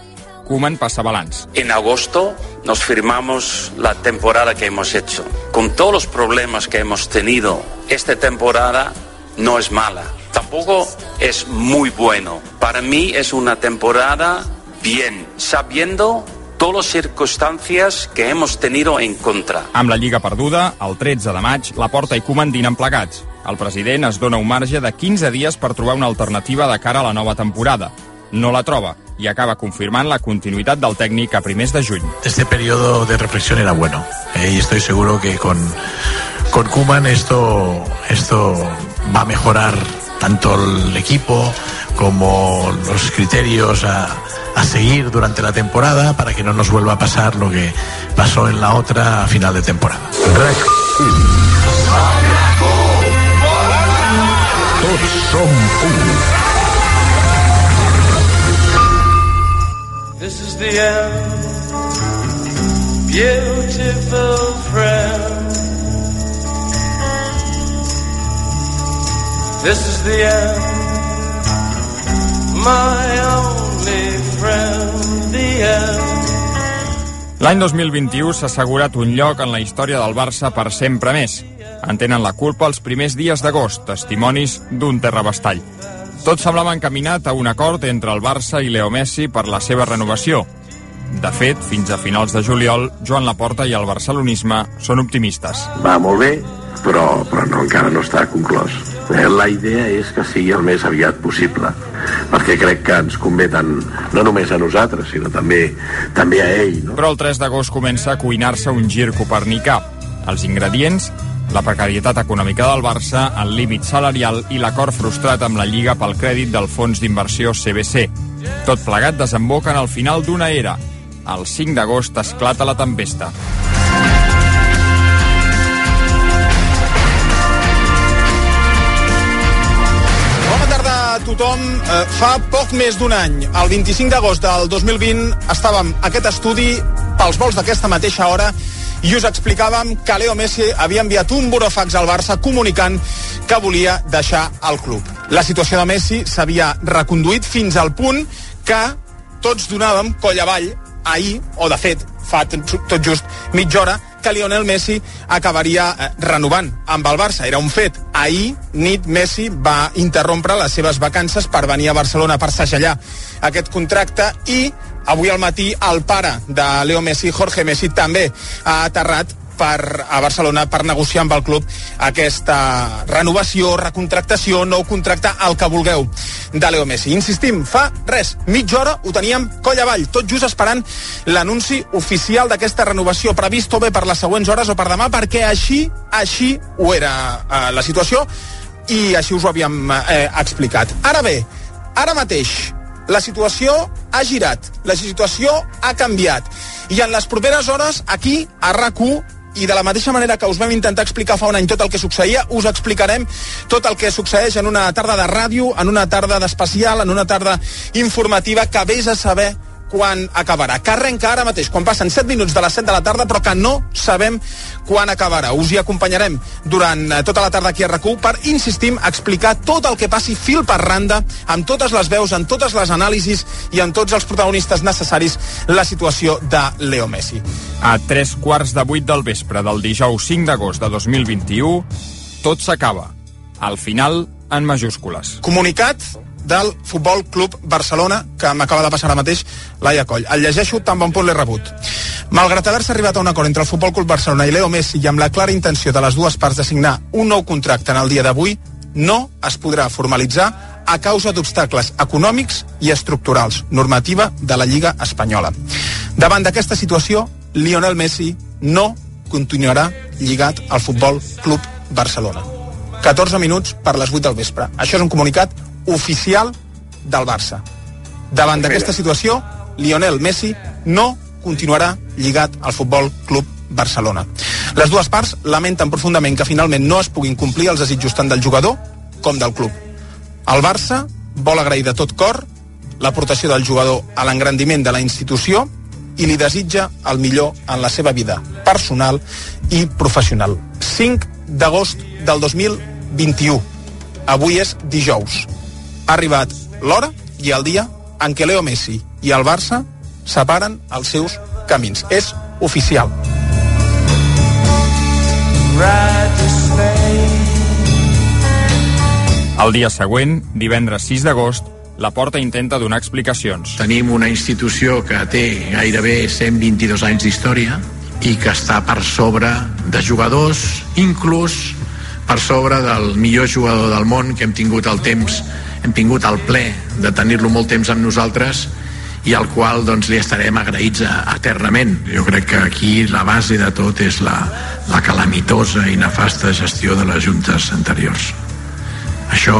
S7: Koeman passa balanç.
S18: En agosto nos firmamos la temporada que hemos hecho. Con todos los problemas que hemos tenido, esta temporada no es mala. Tampoco es muy bueno. Para mí es una temporada bien, sabiendo todas las circunstancias que hemos tenido en contra.
S7: Amb la Lliga perduda, el 13 de maig, la Porta i Koeman dinen plegats. El president es dona un marge de 15 dies per trobar una alternativa de cara a la nova temporada. No la troba i acaba confirmant la continuïtat del tècnic a primers de juny.
S14: Este periodo de reflexión era bueno eh, y estoy seguro que con, con Kuman esto, esto va a mejorar tanto el equipo como los criterios a, a seguir durante la temporada para que no nos vuelva a pasar lo que pasó en la otra a final de temporada.
S6: Tots som u.
S5: the end, beautiful friend. This is the end, my only friend, the end.
S7: L'any 2021 s'ha assegurat un lloc en la història del Barça per sempre més. En tenen la culpa els primers dies d'agost, testimonis d'un terrabastall. Tot semblava encaminat a un acord entre el Barça i Leo Messi per la seva renovació. De fet, fins a finals de juliol, Joan Laporta i el barcelonisme són optimistes.
S19: Va molt bé, però, però no, encara no està conclòs. Eh, La idea és que sigui el més aviat possible, perquè crec que ens convé tant, no només a nosaltres, sinó també, també a ell. No?
S7: Però el 3 d'agost comença a cuinar-se un gir copernicà. Els ingredients, la precarietat econòmica del Barça, el límit salarial i l'acord frustrat amb la Lliga pel crèdit del fons d'inversió CBC. Tot plegat desemboca en el final d'una era. El 5 d'agost esclata la tempesta.
S20: Bona tarda a tothom. Eh, fa poc més d'un any, el 25 d'agost del 2020, estàvem a aquest estudi pels vols d'aquesta mateixa hora i us explicàvem que Leo Messi havia enviat un burofax al Barça comunicant que volia deixar el club. La situació de Messi s'havia reconduït fins al punt que tots donàvem coll avall ahir, o de fet, fa tot just mitja hora, que Lionel Messi acabaria eh, renovant amb el Barça. Era un fet. Ahir nit Messi va interrompre les seves vacances per venir a Barcelona per segellar aquest contracte i avui al matí el pare de Leo Messi, Jorge Messi, també ha aterrat per, a Barcelona per negociar amb el club aquesta renovació, recontractació, nou contracte, el que vulgueu de Leo Messi. Insistim, fa res, mitja hora ho teníem coll avall, tot just esperant l'anunci oficial d'aquesta renovació previst o bé per les següents hores o per demà, perquè així, així ho era eh, la situació i així us ho havíem eh, explicat. Ara bé, ara mateix la situació ha girat, la situació ha canviat. I en les properes hores aquí a rac i de la mateixa manera que us vam intentar explicar fa un any tot el que succeïa, us explicarem tot el que succeeix en una tarda de ràdio, en una tarda d'especial, en una tarda informativa que vés a saber quan acabarà. Que arrenca ara mateix, quan passen 7 minuts de les 7 de la tarda, però que no sabem quan acabarà. Us hi acompanyarem durant eh, tota la tarda aquí a rac per, insistim, explicar tot el que passi fil per randa, amb totes les veus, amb totes les anàlisis i amb tots els protagonistes necessaris, la situació de Leo Messi.
S7: A tres quarts de vuit del vespre del dijous 5 d'agost de 2021, tot s'acaba. Al final, en majúscules.
S20: Comunicat del Futbol Club Barcelona, que m'acaba de passar ara mateix Laia Coll. El llegeixo tan bon punt l'he rebut. Malgrat haver-se arribat a un acord entre el Futbol Club Barcelona i Leo Messi i amb la clara intenció de les dues parts de signar un nou contracte en el dia d'avui, no es podrà formalitzar a causa d'obstacles econòmics i estructurals, normativa de la Lliga Espanyola. Davant d'aquesta situació, Lionel Messi no continuarà lligat al Futbol Club Barcelona. 14 minuts per les 8 del vespre. Això és un comunicat oficial del Barça. Davant d'aquesta situació, Lionel Messi no continuarà lligat al Futbol Club Barcelona. Les dues parts lamenten profundament que finalment no es puguin complir els desitjos tant del jugador com del club. El Barça vol agrair de tot cor l'aportació del jugador a l'engrandiment de la institució i li desitja el millor en la seva vida personal i professional. 5 d'agost del 2021. Avui és dijous. Ha arribat l'hora i el dia en què Leo Messi i el Barça separen els seus camins. És oficial.
S7: El dia següent, divendres 6 d'agost, la Porta intenta donar explicacions.
S14: Tenim una institució que té gairebé 122 anys d'història i que està per sobre de jugadors, inclús per sobre del millor jugador del món que hem tingut el temps hem tingut el ple de tenir-lo molt temps amb nosaltres i al qual doncs, li estarem agraïts a- eternament. Jo crec que aquí la base de tot és la, la calamitosa i nefasta gestió de les juntes anteriors. Això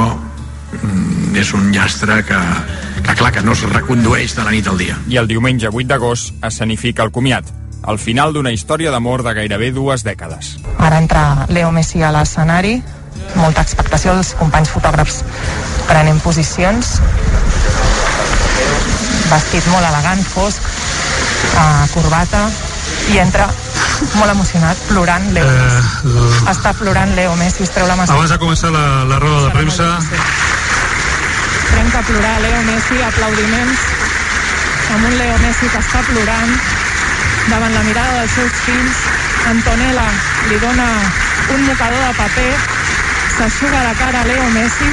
S14: mm, és un llastre que, que clar, que no es recondueix de la nit al dia.
S7: I el diumenge 8 d'agost escenifica el comiat, el final d'una història d'amor de gairebé dues dècades.
S17: Ara entra Leo Messi a l'escenari, molta expectació, els companys fotògrafs prenent posicions, vestit molt elegant, fosc, uh, corbata, i entra molt emocionat, plorant Leo Messi. Està plorant Leo Messi, es treu la mascareta.
S21: Abans de començar la, la roda de premsa,
S17: Trenca a plorar Leo Messi, aplaudiments amb un Leo Messi que està plorant davant la mirada dels seus fills. Antonella li dona un mocador de paper, s'aixuga la cara a Leo Messi.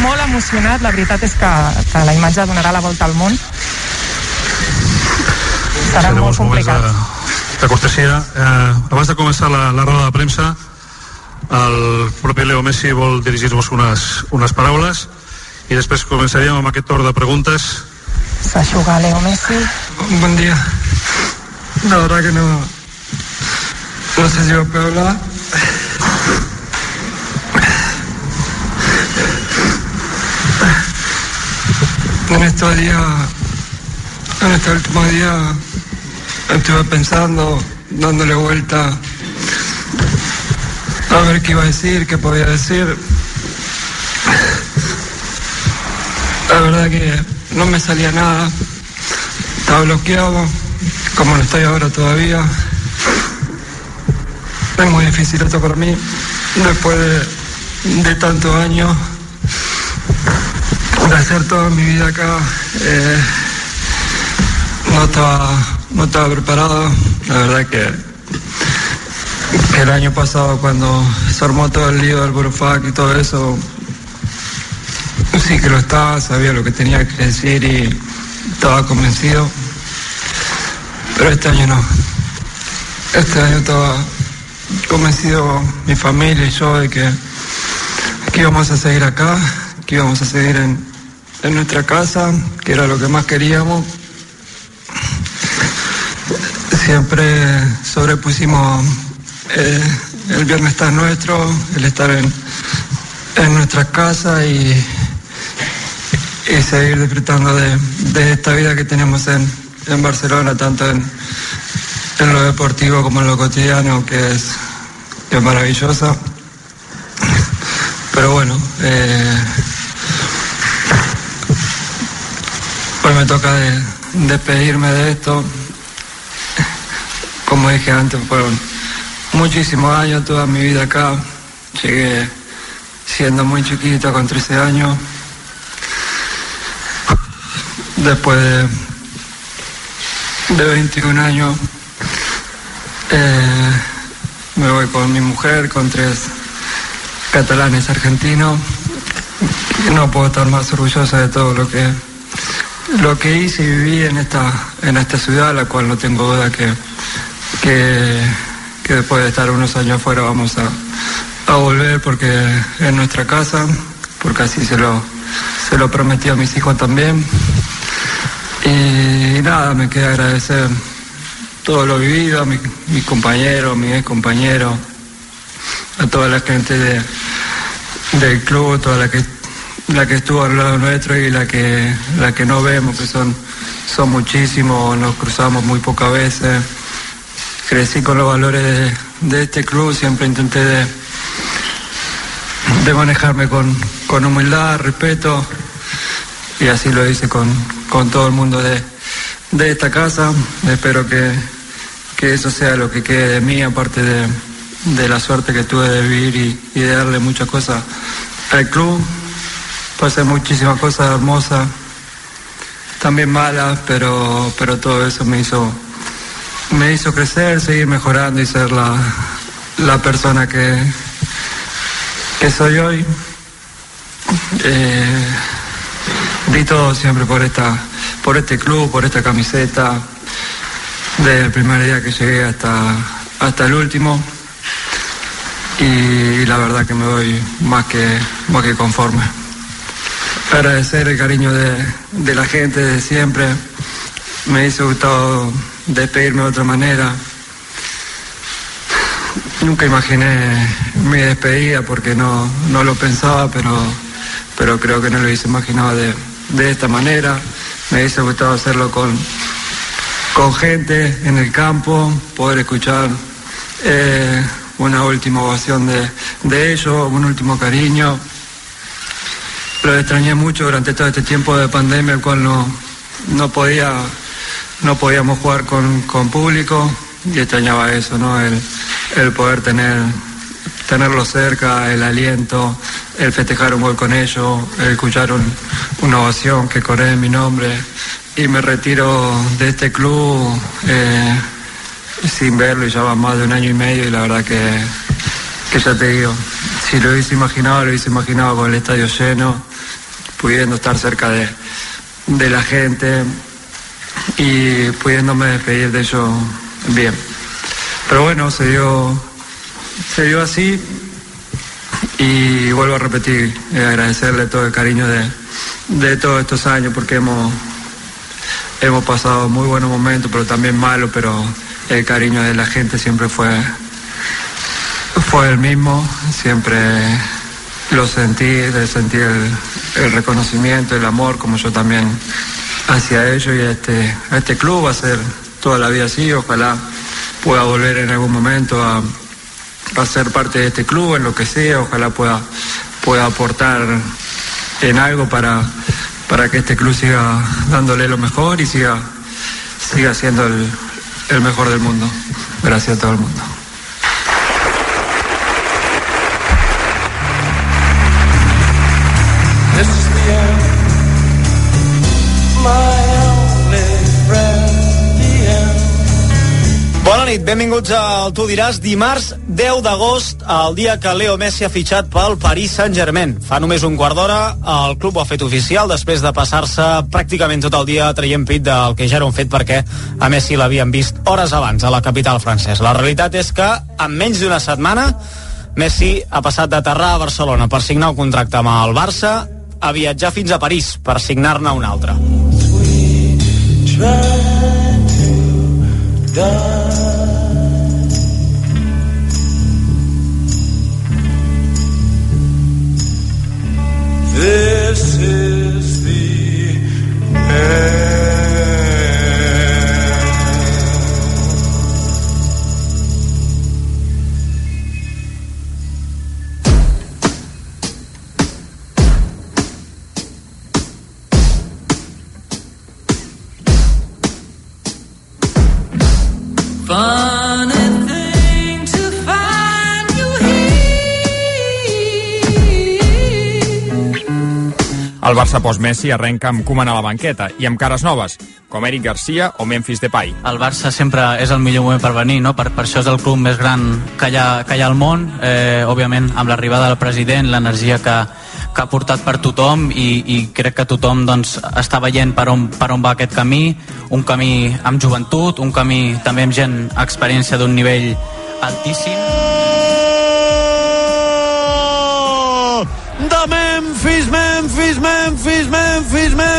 S17: Molt emocionat, la veritat és que, que la imatge donarà la volta al món. Serà molt
S21: de,
S17: complicat.
S21: de cortesia. Eh, abans de començar la, la roda de premsa, el propi Leo Messi vol dirigir-vos unes, unes paraules i després començaríem amb aquest torn de preguntes.
S17: S'aixuga Leo Messi.
S22: Buen día. La verdad que no. No sé si os puedo hablar. En estos días, en este último día, estuve pensando, dándole vuelta a ver qué iba a decir, qué podía decir. La verdad que no me salía nada. Estaba bloqueado, como lo estoy ahora todavía. Es muy difícil esto para mí. Después de, de tantos años de hacer toda mi vida acá, eh, no, estaba, no estaba preparado. La verdad que, el año pasado cuando se armó todo el lío del Burufac y todo eso, sí que lo estaba, sabía lo que tenía que decir y estaba convencido. Pero este año no. Este año estaba convencido mi familia y yo de que, que íbamos a seguir acá, que íbamos a seguir en, en nuestra casa, que era lo que más queríamos. Siempre sobrepusimos eh, el bienestar nuestro, el estar en, en nuestra casa y, y seguir disfrutando de, de esta vida que tenemos en, en Barcelona, tanto en, en lo deportivo como en lo cotidiano, que es, que es maravillosa. Pero bueno, eh, me toca de- despedirme de esto. Como dije antes, fueron muchísimos años, toda mi vida acá. Llegué siendo muy chiquito, con 13 años. Después de, de 21 años, eh, me voy con mi mujer, con tres catalanes argentinos. No puedo estar más orgulloso de todo lo que lo que hice y viví en esta en esta ciudad, la cual no tengo duda que que, después de estar unos años afuera vamos a, a volver porque es nuestra casa, porque así se lo se lo prometí a mis hijos también. Y nada, me queda agradecer todo lo vivido, a mi- mis compañeros, mis ex compañeros, a toda la gente de, del club, toda la que la que estuvo al lado nuestro y la que la que no vemos, que son, son muchísimos, nos cruzamos muy pocas veces. Crecí con los valores de, este club, siempre intenté de, manejarme con, con humildad, respeto, y así lo hice con, con todo el mundo de, de esta casa. Espero que, que eso sea lo que quede de mí, aparte de, de la suerte que tuve de vivir y de darle muchas cosas al club. Pasé muchísimas cosas hermosas, también malas, pero, pero todo eso me hizo, me hizo crecer, seguir mejorando y ser la, la persona que, que soy hoy. Eh, di todo siempre por esta, por este club, por esta camiseta, desde el primer día que llegué hasta, hasta el último. y, la verdad que me voy más que, más que conforme. Agradecer el cariño de, de la gente de siempre. Me hizo gustado despedirme de otra manera. Nunca imaginé mi despedida porque no, no lo pensaba, pero, pero creo que no lo hubiese imaginado de, de esta manera. Me hubiese gustado hacerlo con, con gente en el campo, poder escuchar eh, una última ovación de, de ellos, un último cariño. Lo extrañé mucho durante todo este tiempo de pandemia, el cual no, podía, no podíamos jugar con, con público y extrañaba eso, ¿no? El, el poder tener, tenerlo cerca, el aliento, el festejar un gol con ellos, el escuchar un- una ovación que corre en mi nombre y me retiro de este club eh, sin verlo y ya va más de un año y medio y la verdad que, que ya te digo, si lo hubiese imaginado, lo hubiese imaginado con el estadio lleno, pudiendo estar cerca de, de la gente y pudiéndome despedir de ellos bien. Pero bueno, se dio, se dio así y vuelvo a repetir, eh, agradecerle todo el cariño de, de todos estos años porque hemos, hemos pasado muy buenos momentos, pero también malos, pero el cariño de la gente siempre fue, fue el mismo, siempre lo sentí, de sentir el, el reconocimiento, el amor, como yo también hacia ellos y a este, este club, va a ser toda la vida así, ojalá pueda volver en algún momento a, a ser parte de este club, en lo que sea, ojalá pueda, pueda aportar en algo para, para que este club siga dándole lo mejor y siga, siga siendo el, el mejor del mundo. Gracias a todo el mundo.
S8: Nit, benvinguts al Tu diràs. Dimarts 10 d'agost, el dia que Leo Messi ha fitxat pel Paris Saint-Germain. Fa només un quart d'hora, el club ho ha fet oficial després de passar-se pràcticament tot el dia traient pit del que ja era un fet perquè a Messi l'havien vist hores abans a la capital francesa. La realitat és que en menys d'una setmana Messi ha passat d'aterrar a Barcelona per signar un contracte amb el Barça a viatjar fins a París per signar-ne un altre.
S6: This is the end.
S7: El Barça post-Messi arrenca amb Koeman a la banqueta i amb cares noves, com Eric Garcia o Memphis Depay.
S23: El Barça sempre és el millor moment per venir, no? per, per això és el club més gran que hi ha, que hi ha al món, eh, òbviament amb l'arribada del president, l'energia que, que ha portat per tothom i, i crec que tothom doncs, està veient per on, per on va aquest camí, un camí amb joventut, un camí també amb gent experiència d'un nivell altíssim.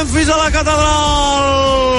S8: Memphis, Memphis a la catedral.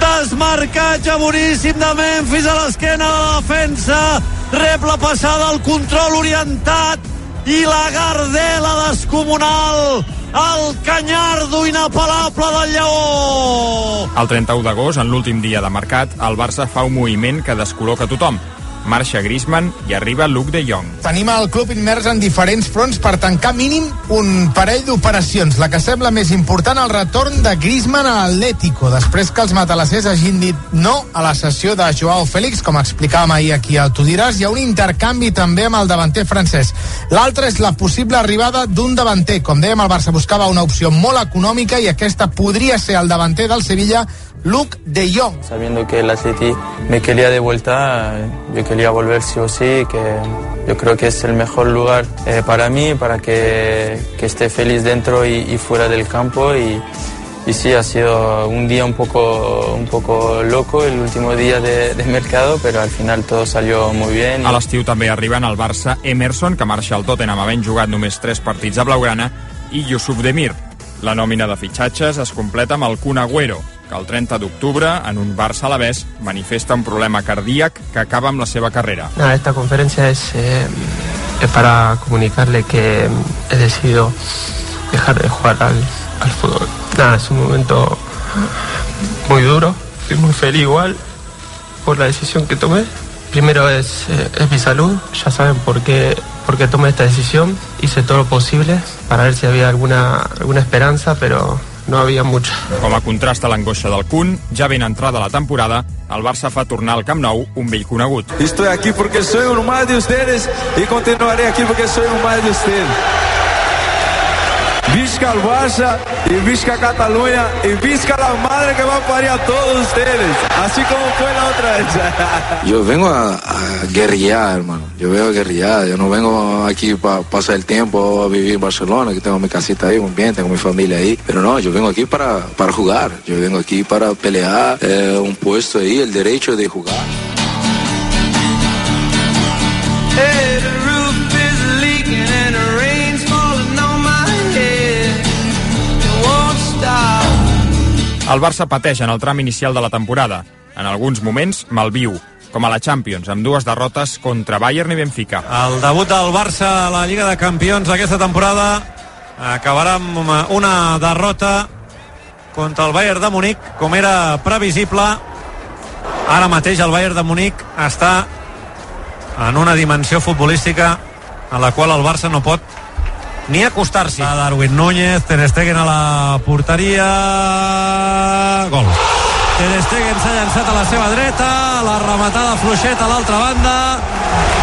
S8: Desmarcatge boníssim de Memphis a l'esquena de la defensa. Rep la passada, el control orientat i la gardela descomunal. El canyardo inapel·lable del Lleó.
S7: El 31 d'agost, en l'últim dia de mercat, el Barça fa un moviment que descol·loca tothom. Marxa Griezmann i arriba Luke de Jong.
S24: Tenim el club immers en diferents fronts per tancar mínim un parell d'operacions. La que sembla més important, el retorn de Griezmann a l'Atlético, després que els matalassers hagin dit no a la sessió de Joao Félix, com explicàvem ahir aquí al Tu diràs, hi ha un intercanvi també amb el davanter francès. L'altre és la possible arribada d'un davanter. Com dèiem, el Barça buscava una opció molt econòmica i aquesta podria ser el davanter del Sevilla, Luke de Jong.
S25: Sabiendo que el Atleti me quería de vuelta, yo quería volver sí o sí, que yo creo que es el mejor lugar eh, para mí, para que, que esté feliz dentro y, y fuera del campo y,
S26: y sí, ha sido un día un poco, un poco loco, el último día de, de mercado, pero al final todo salió muy bien.
S7: A l'estiu també arriben al Barça Emerson, que marxa al Tottenham havent jugat només 3 partits a Blaugrana, i Yusuf Demir. La nòmina de fitxatges es completa amb el Kun Agüero, que el 30 d'octubre, en un la vez, manifesta un problema cardíac que acaba amb la seva carrera.
S25: Nada, esta conferencia es, eh, para comunicarle que he decidido dejar de jugar al, al fútbol. Nada, es un momento muy duro, estoy muy feliz igual por la decisión que tomé. Primero es, eh, es mi salud, ya saben por qué, por qué tomé esta decisión. Hice todo lo posible para ver si había alguna, alguna esperanza, pero no había mucha.
S7: Com a contrast a l'angoixa del Kun, ja ben entrada la temporada, el Barça fa tornar al Camp Nou un vell conegut.
S27: Estoy aquí porque soy uno más de ustedes y continuaré aquí porque soy uno más de ustedes. Visca el Barça y Visca Cataluña y Visca la madre que va a parir a todos ustedes, así como fue la otra vez. [laughs]
S28: Yo vengo a, a guerrear, hermano. Yo vengo a guerrear. Yo no vengo aquí para pasar el tiempo a vivir en Barcelona, que tengo mi casita ahí muy bien, tengo mi familia ahí. Pero no, yo vengo aquí para, para jugar. Yo vengo aquí para pelear eh, un puesto ahí, el derecho de jugar.
S5: Hey,
S7: El Barça pateix en el tram inicial de la temporada. En alguns moments, malviu, com a la Champions, amb dues derrotes contra Bayern i Benfica.
S8: El debut del Barça a la Lliga de Campions aquesta temporada acabarà amb una derrota contra el Bayern de Munic, com era previsible. Ara mateix el Bayern de Munic està en una dimensió futbolística a la qual el Barça no pot ni acostar-s'hi. A Darwin Núñez, Ter Stegen a la porteria... Gol. Ter Stegen s'ha llançat a la seva dreta, la rematada fluixeta a l'altra banda,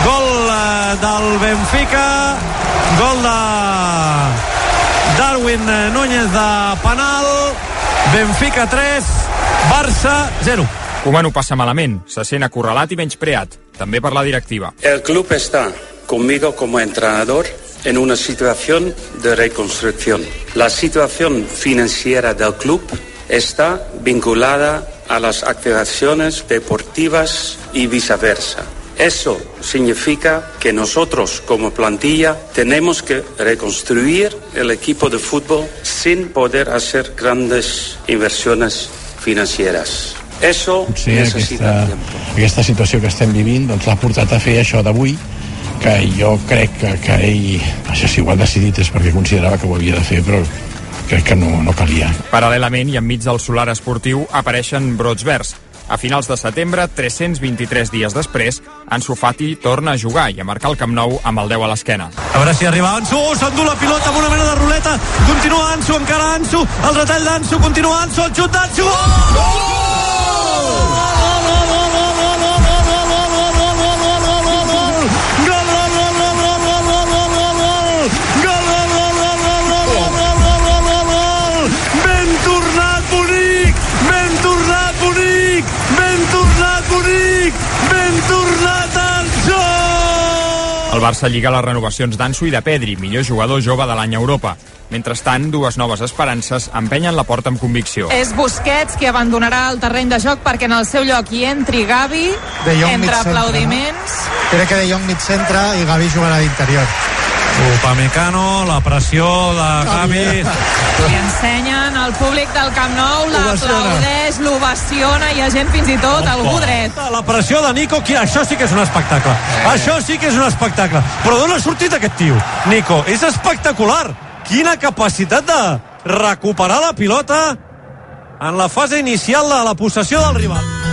S8: gol eh, del Benfica, gol de Darwin Núñez de penal, Benfica 3, Barça 0.
S7: Koeman ho passa malament, se sent acorralat i menyspreat, també per la directiva.
S18: El club está conmigo como entrenador en una situación de reconstrucción. La situación financiera del club está vinculada a las activaciones deportivas y viceversa. Eso significa que nosotros como plantilla tenemos que reconstruir el equipo de fútbol sin poder hacer grandes inversiones financieras. Eso
S29: Potser
S18: necesita
S29: aquesta,
S18: tiempo.
S29: aquesta situació que estem vivint doncs, l'ha portat a fer això d'avui que jo crec que, que ell això si ho ha decidit és perquè considerava que ho havia de fer però crec que no, no calia
S7: Paral·lelament i enmig del solar esportiu apareixen brots verds. A finals de setembre, 323 dies després, Ansu Fati torna a jugar i a marcar el Camp Nou amb el 10 a l'esquena.
S8: A veure si arriba Ansu, oh, s'endú la pilota amb una mena de ruleta, continua Ansu, encara Ansu, el retall d'Ansu, continua Ansu, el xut d'Ansu, gol!
S7: Barça lliga les renovacions d'Ansu i de Pedri, millor jugador jove de l'any a Europa. Mentrestant, dues noves esperances empenyen la porta amb convicció.
S17: És Busquets qui abandonarà el terreny de joc perquè en el seu lloc hi entri Gavi, entre aplaudiments.
S30: Crec que De Jong mig centre i Gavi jugarà d'interior.
S8: Upamecano, la pressió de Gavi.
S17: Li ensenyen al públic del Camp Nou, l'aplaudeix, l'ovaciona, hi ha gent fins i tot, algú dret.
S8: La pressió de Nico, qui, això sí que és un espectacle. Això sí que és un espectacle. Però d'on ha sortit aquest tio? Nico, és espectacular. Quina capacitat de recuperar la pilota en la fase inicial de la possessió del rival.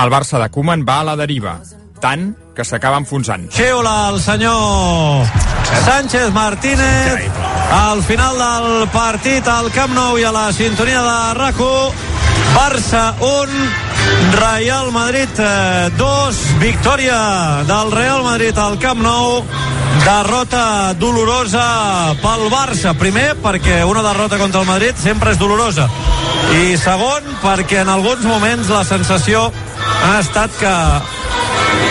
S7: El Barça de Koeman va a la deriva, tant que s'acaba enfonsant.
S8: Xiula el senyor Sánchez Martínez. Al final del partit al Camp Nou i a la sintonia de RACU Barça 1 Real Madrid 2 victòria del Real Madrid al Camp Nou. Derrota dolorosa pel Barça. Primer perquè una derrota contra el Madrid sempre és dolorosa. I segon perquè en alguns moments la sensació ha estat que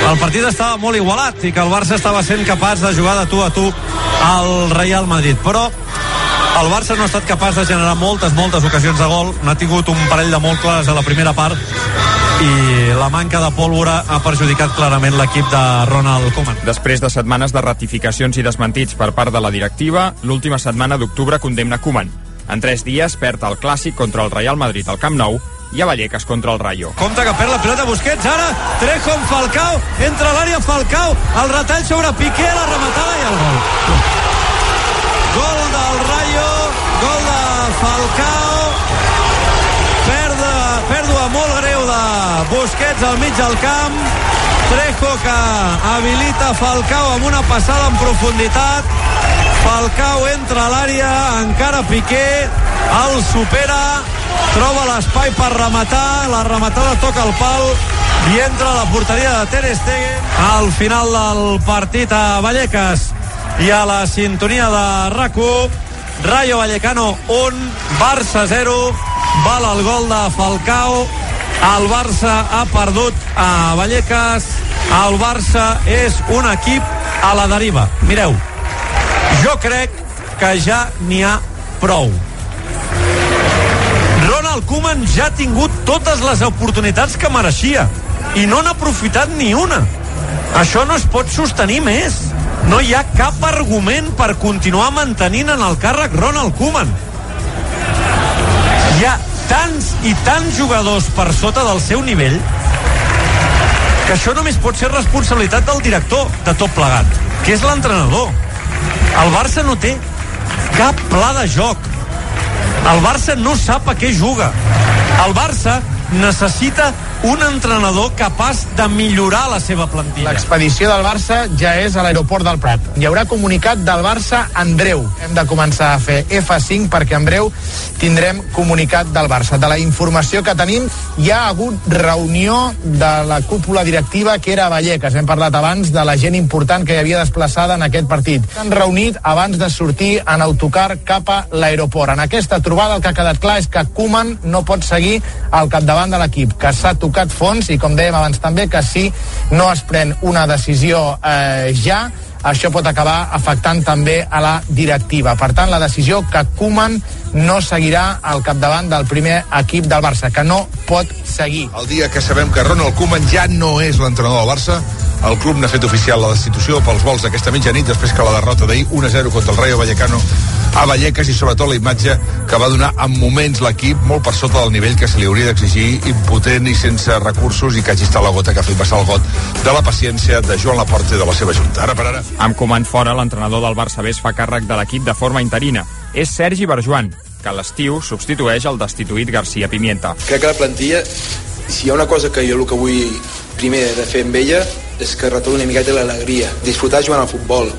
S8: el partit estava molt igualat i que el Barça estava sent capaç de jugar de tu a tu al Real Madrid. Però el Barça no ha estat capaç de generar moltes, moltes ocasions de gol. N'ha tingut un parell de molt clars a la primera part i la manca de pólvora ha perjudicat clarament l'equip de Ronald Koeman.
S7: Després de setmanes de ratificacions i desmentits per part de la directiva, l'última setmana d'octubre condemna Koeman. En tres dies perd el clàssic contra el Real Madrid al Camp Nou i a Vallecas contra el Rayo.
S8: Compte que perd la pilota Busquets, ara Trejo amb Falcao, entra a l'àrea Falcao, el retall sobre Piqué, la rematada i el gol. Gol del Rayo, gol de Falcao, perda, pèrdua molt greu de Busquets al mig del camp, Trejo que habilita Falcao amb una passada en profunditat, Falcao entra a l'àrea, encara Piqué, el supera, troba l'espai per rematar, la rematada toca el pal i entra a la porteria de Ter Stegen. Al final del partit a Vallecas i a la sintonia de RAC1, Rayo Vallecano 1, Barça 0, val el gol de Falcao, el Barça ha perdut a Vallecas, el Barça és un equip a la deriva. Mireu, jo crec que ja n'hi ha prou. Ronald Koeman ja ha tingut totes les oportunitats que mereixia i no n'ha aprofitat ni una. Això no es pot sostenir més. No hi ha cap argument per continuar mantenint en el càrrec Ronald Koeman. Hi ha tants i tants jugadors per sota del seu nivell que això només pot ser responsabilitat del director de tot plegat, que és l'entrenador. El Barça no té cap pla de joc. El Barça no sap a què juga. El Barça necessita un entrenador capaç de millorar la seva plantilla.
S24: L'expedició del Barça ja és a l'aeroport del Prat. Hi haurà comunicat del Barça en breu. Hem de començar a fer F5 perquè en breu tindrem comunicat del Barça. De la informació que tenim, hi ha hagut reunió de la cúpula directiva que era a Vallecas. Hem parlat abans de la gent important que hi havia desplaçada en aquest partit. S'han reunit abans de sortir en autocar cap a l'aeroport. En aquesta trobada el que ha quedat clar és que Koeman no pot seguir al capdavant de l'equip, que s'ha tocat fons i com dèiem abans també que si no es pren una decisió eh, ja això pot acabar afectant també a la directiva. Per tant, la decisió que Koeman no seguirà al capdavant del primer equip del Barça, que no pot seguir.
S9: El dia que sabem que Ronald Koeman ja no és l'entrenador del Barça, el club n'ha fet oficial la destitució pels vols d'aquesta mitjanit després que la derrota d'ahir 1-0 contra el Rayo Vallecano a Vallecas i sobretot la imatge que va donar en moments l'equip molt per sota del nivell que se li hauria d'exigir impotent i sense recursos i que hagi estat la gota que ha fet passar el got de la paciència de Joan Laporte de la seva junta. Ara per ara.
S7: Amb comand fora, l'entrenador del Barça B es fa càrrec de l'equip de forma interina. És Sergi Barjuan, que a l'estiu substitueix el destituït García Pimienta.
S31: crec que la plantilla si hi ha una cosa que jo el que vull primer de fer amb ella és que retorni una miqueta l'alegria disfrutar jugant al futbol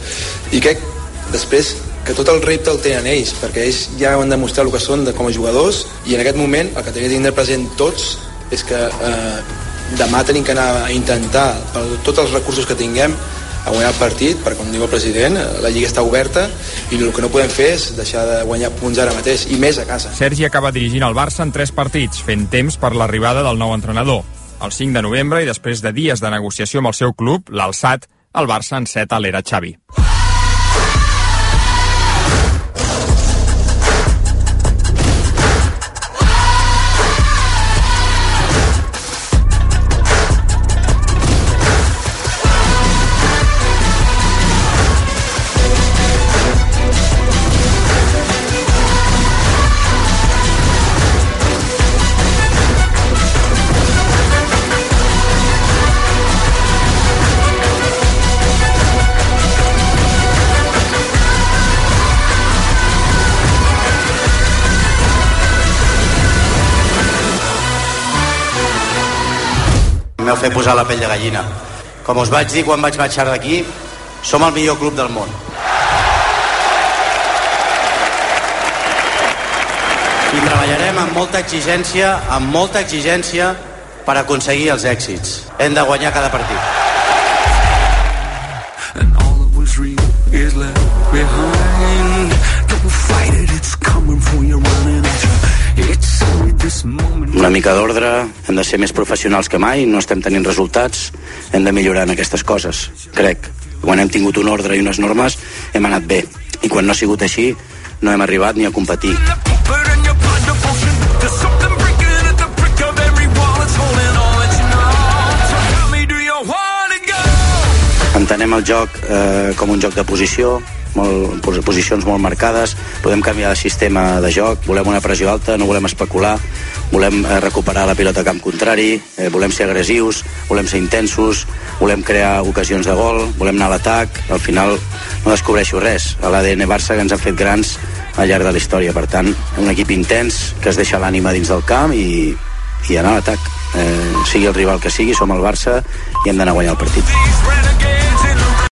S31: i crec després que tot el repte el tenen ells perquè ells ja han demostrat el que són de, com a jugadors i en aquest moment el que tenim de tindre present tots és que eh, demà tenim que anar a intentar per tots els recursos que tinguem a guanyar el partit, perquè com diu el president eh, la lliga està oberta i el que no podem fer és deixar de guanyar punts ara mateix i més a casa
S7: Sergi acaba dirigint el Barça en tres partits, fent temps per l'arribada del nou entrenador. El 5 de novembre i després de dies de negociació amb el seu club, l'Alçat, el Barça enceta l'era Xavi.
S32: Fet posar la pell de gallina. Com us vaig dir quan vaig marxar d'aquí, som el millor club del món. I treballarem amb molta exigència, amb molta exigència per aconseguir els èxits. Hem de guanyar cada partit.
S5: was real is left behind. Don't fight it, it's coming for you, running at you.
S32: Una mica d'ordre, hem de ser més professionals que mai, no estem tenint resultats, hem de millorar en aquestes coses, crec. Quan hem tingut un ordre i unes normes, hem anat bé. I quan no ha sigut així, no hem arribat ni a competir. Entenem el joc eh, com un joc de posició, molt, pos- posicions molt marcades, podem canviar de sistema de joc, volem una pressió alta, no volem especular, volem eh, recuperar la pilota a camp contrari, eh, volem ser agressius, volem ser intensos, volem crear ocasions de gol, volem anar a l'atac, al final no descobreixo res, a l'ADN Barça que ens ha fet grans al llarg de la història, per tant, un equip intens que es deixa l'ànima dins del camp i, i anar a l'atac. Eh, sigui el rival que sigui, som el Barça i hem d'anar a guanyar el partit.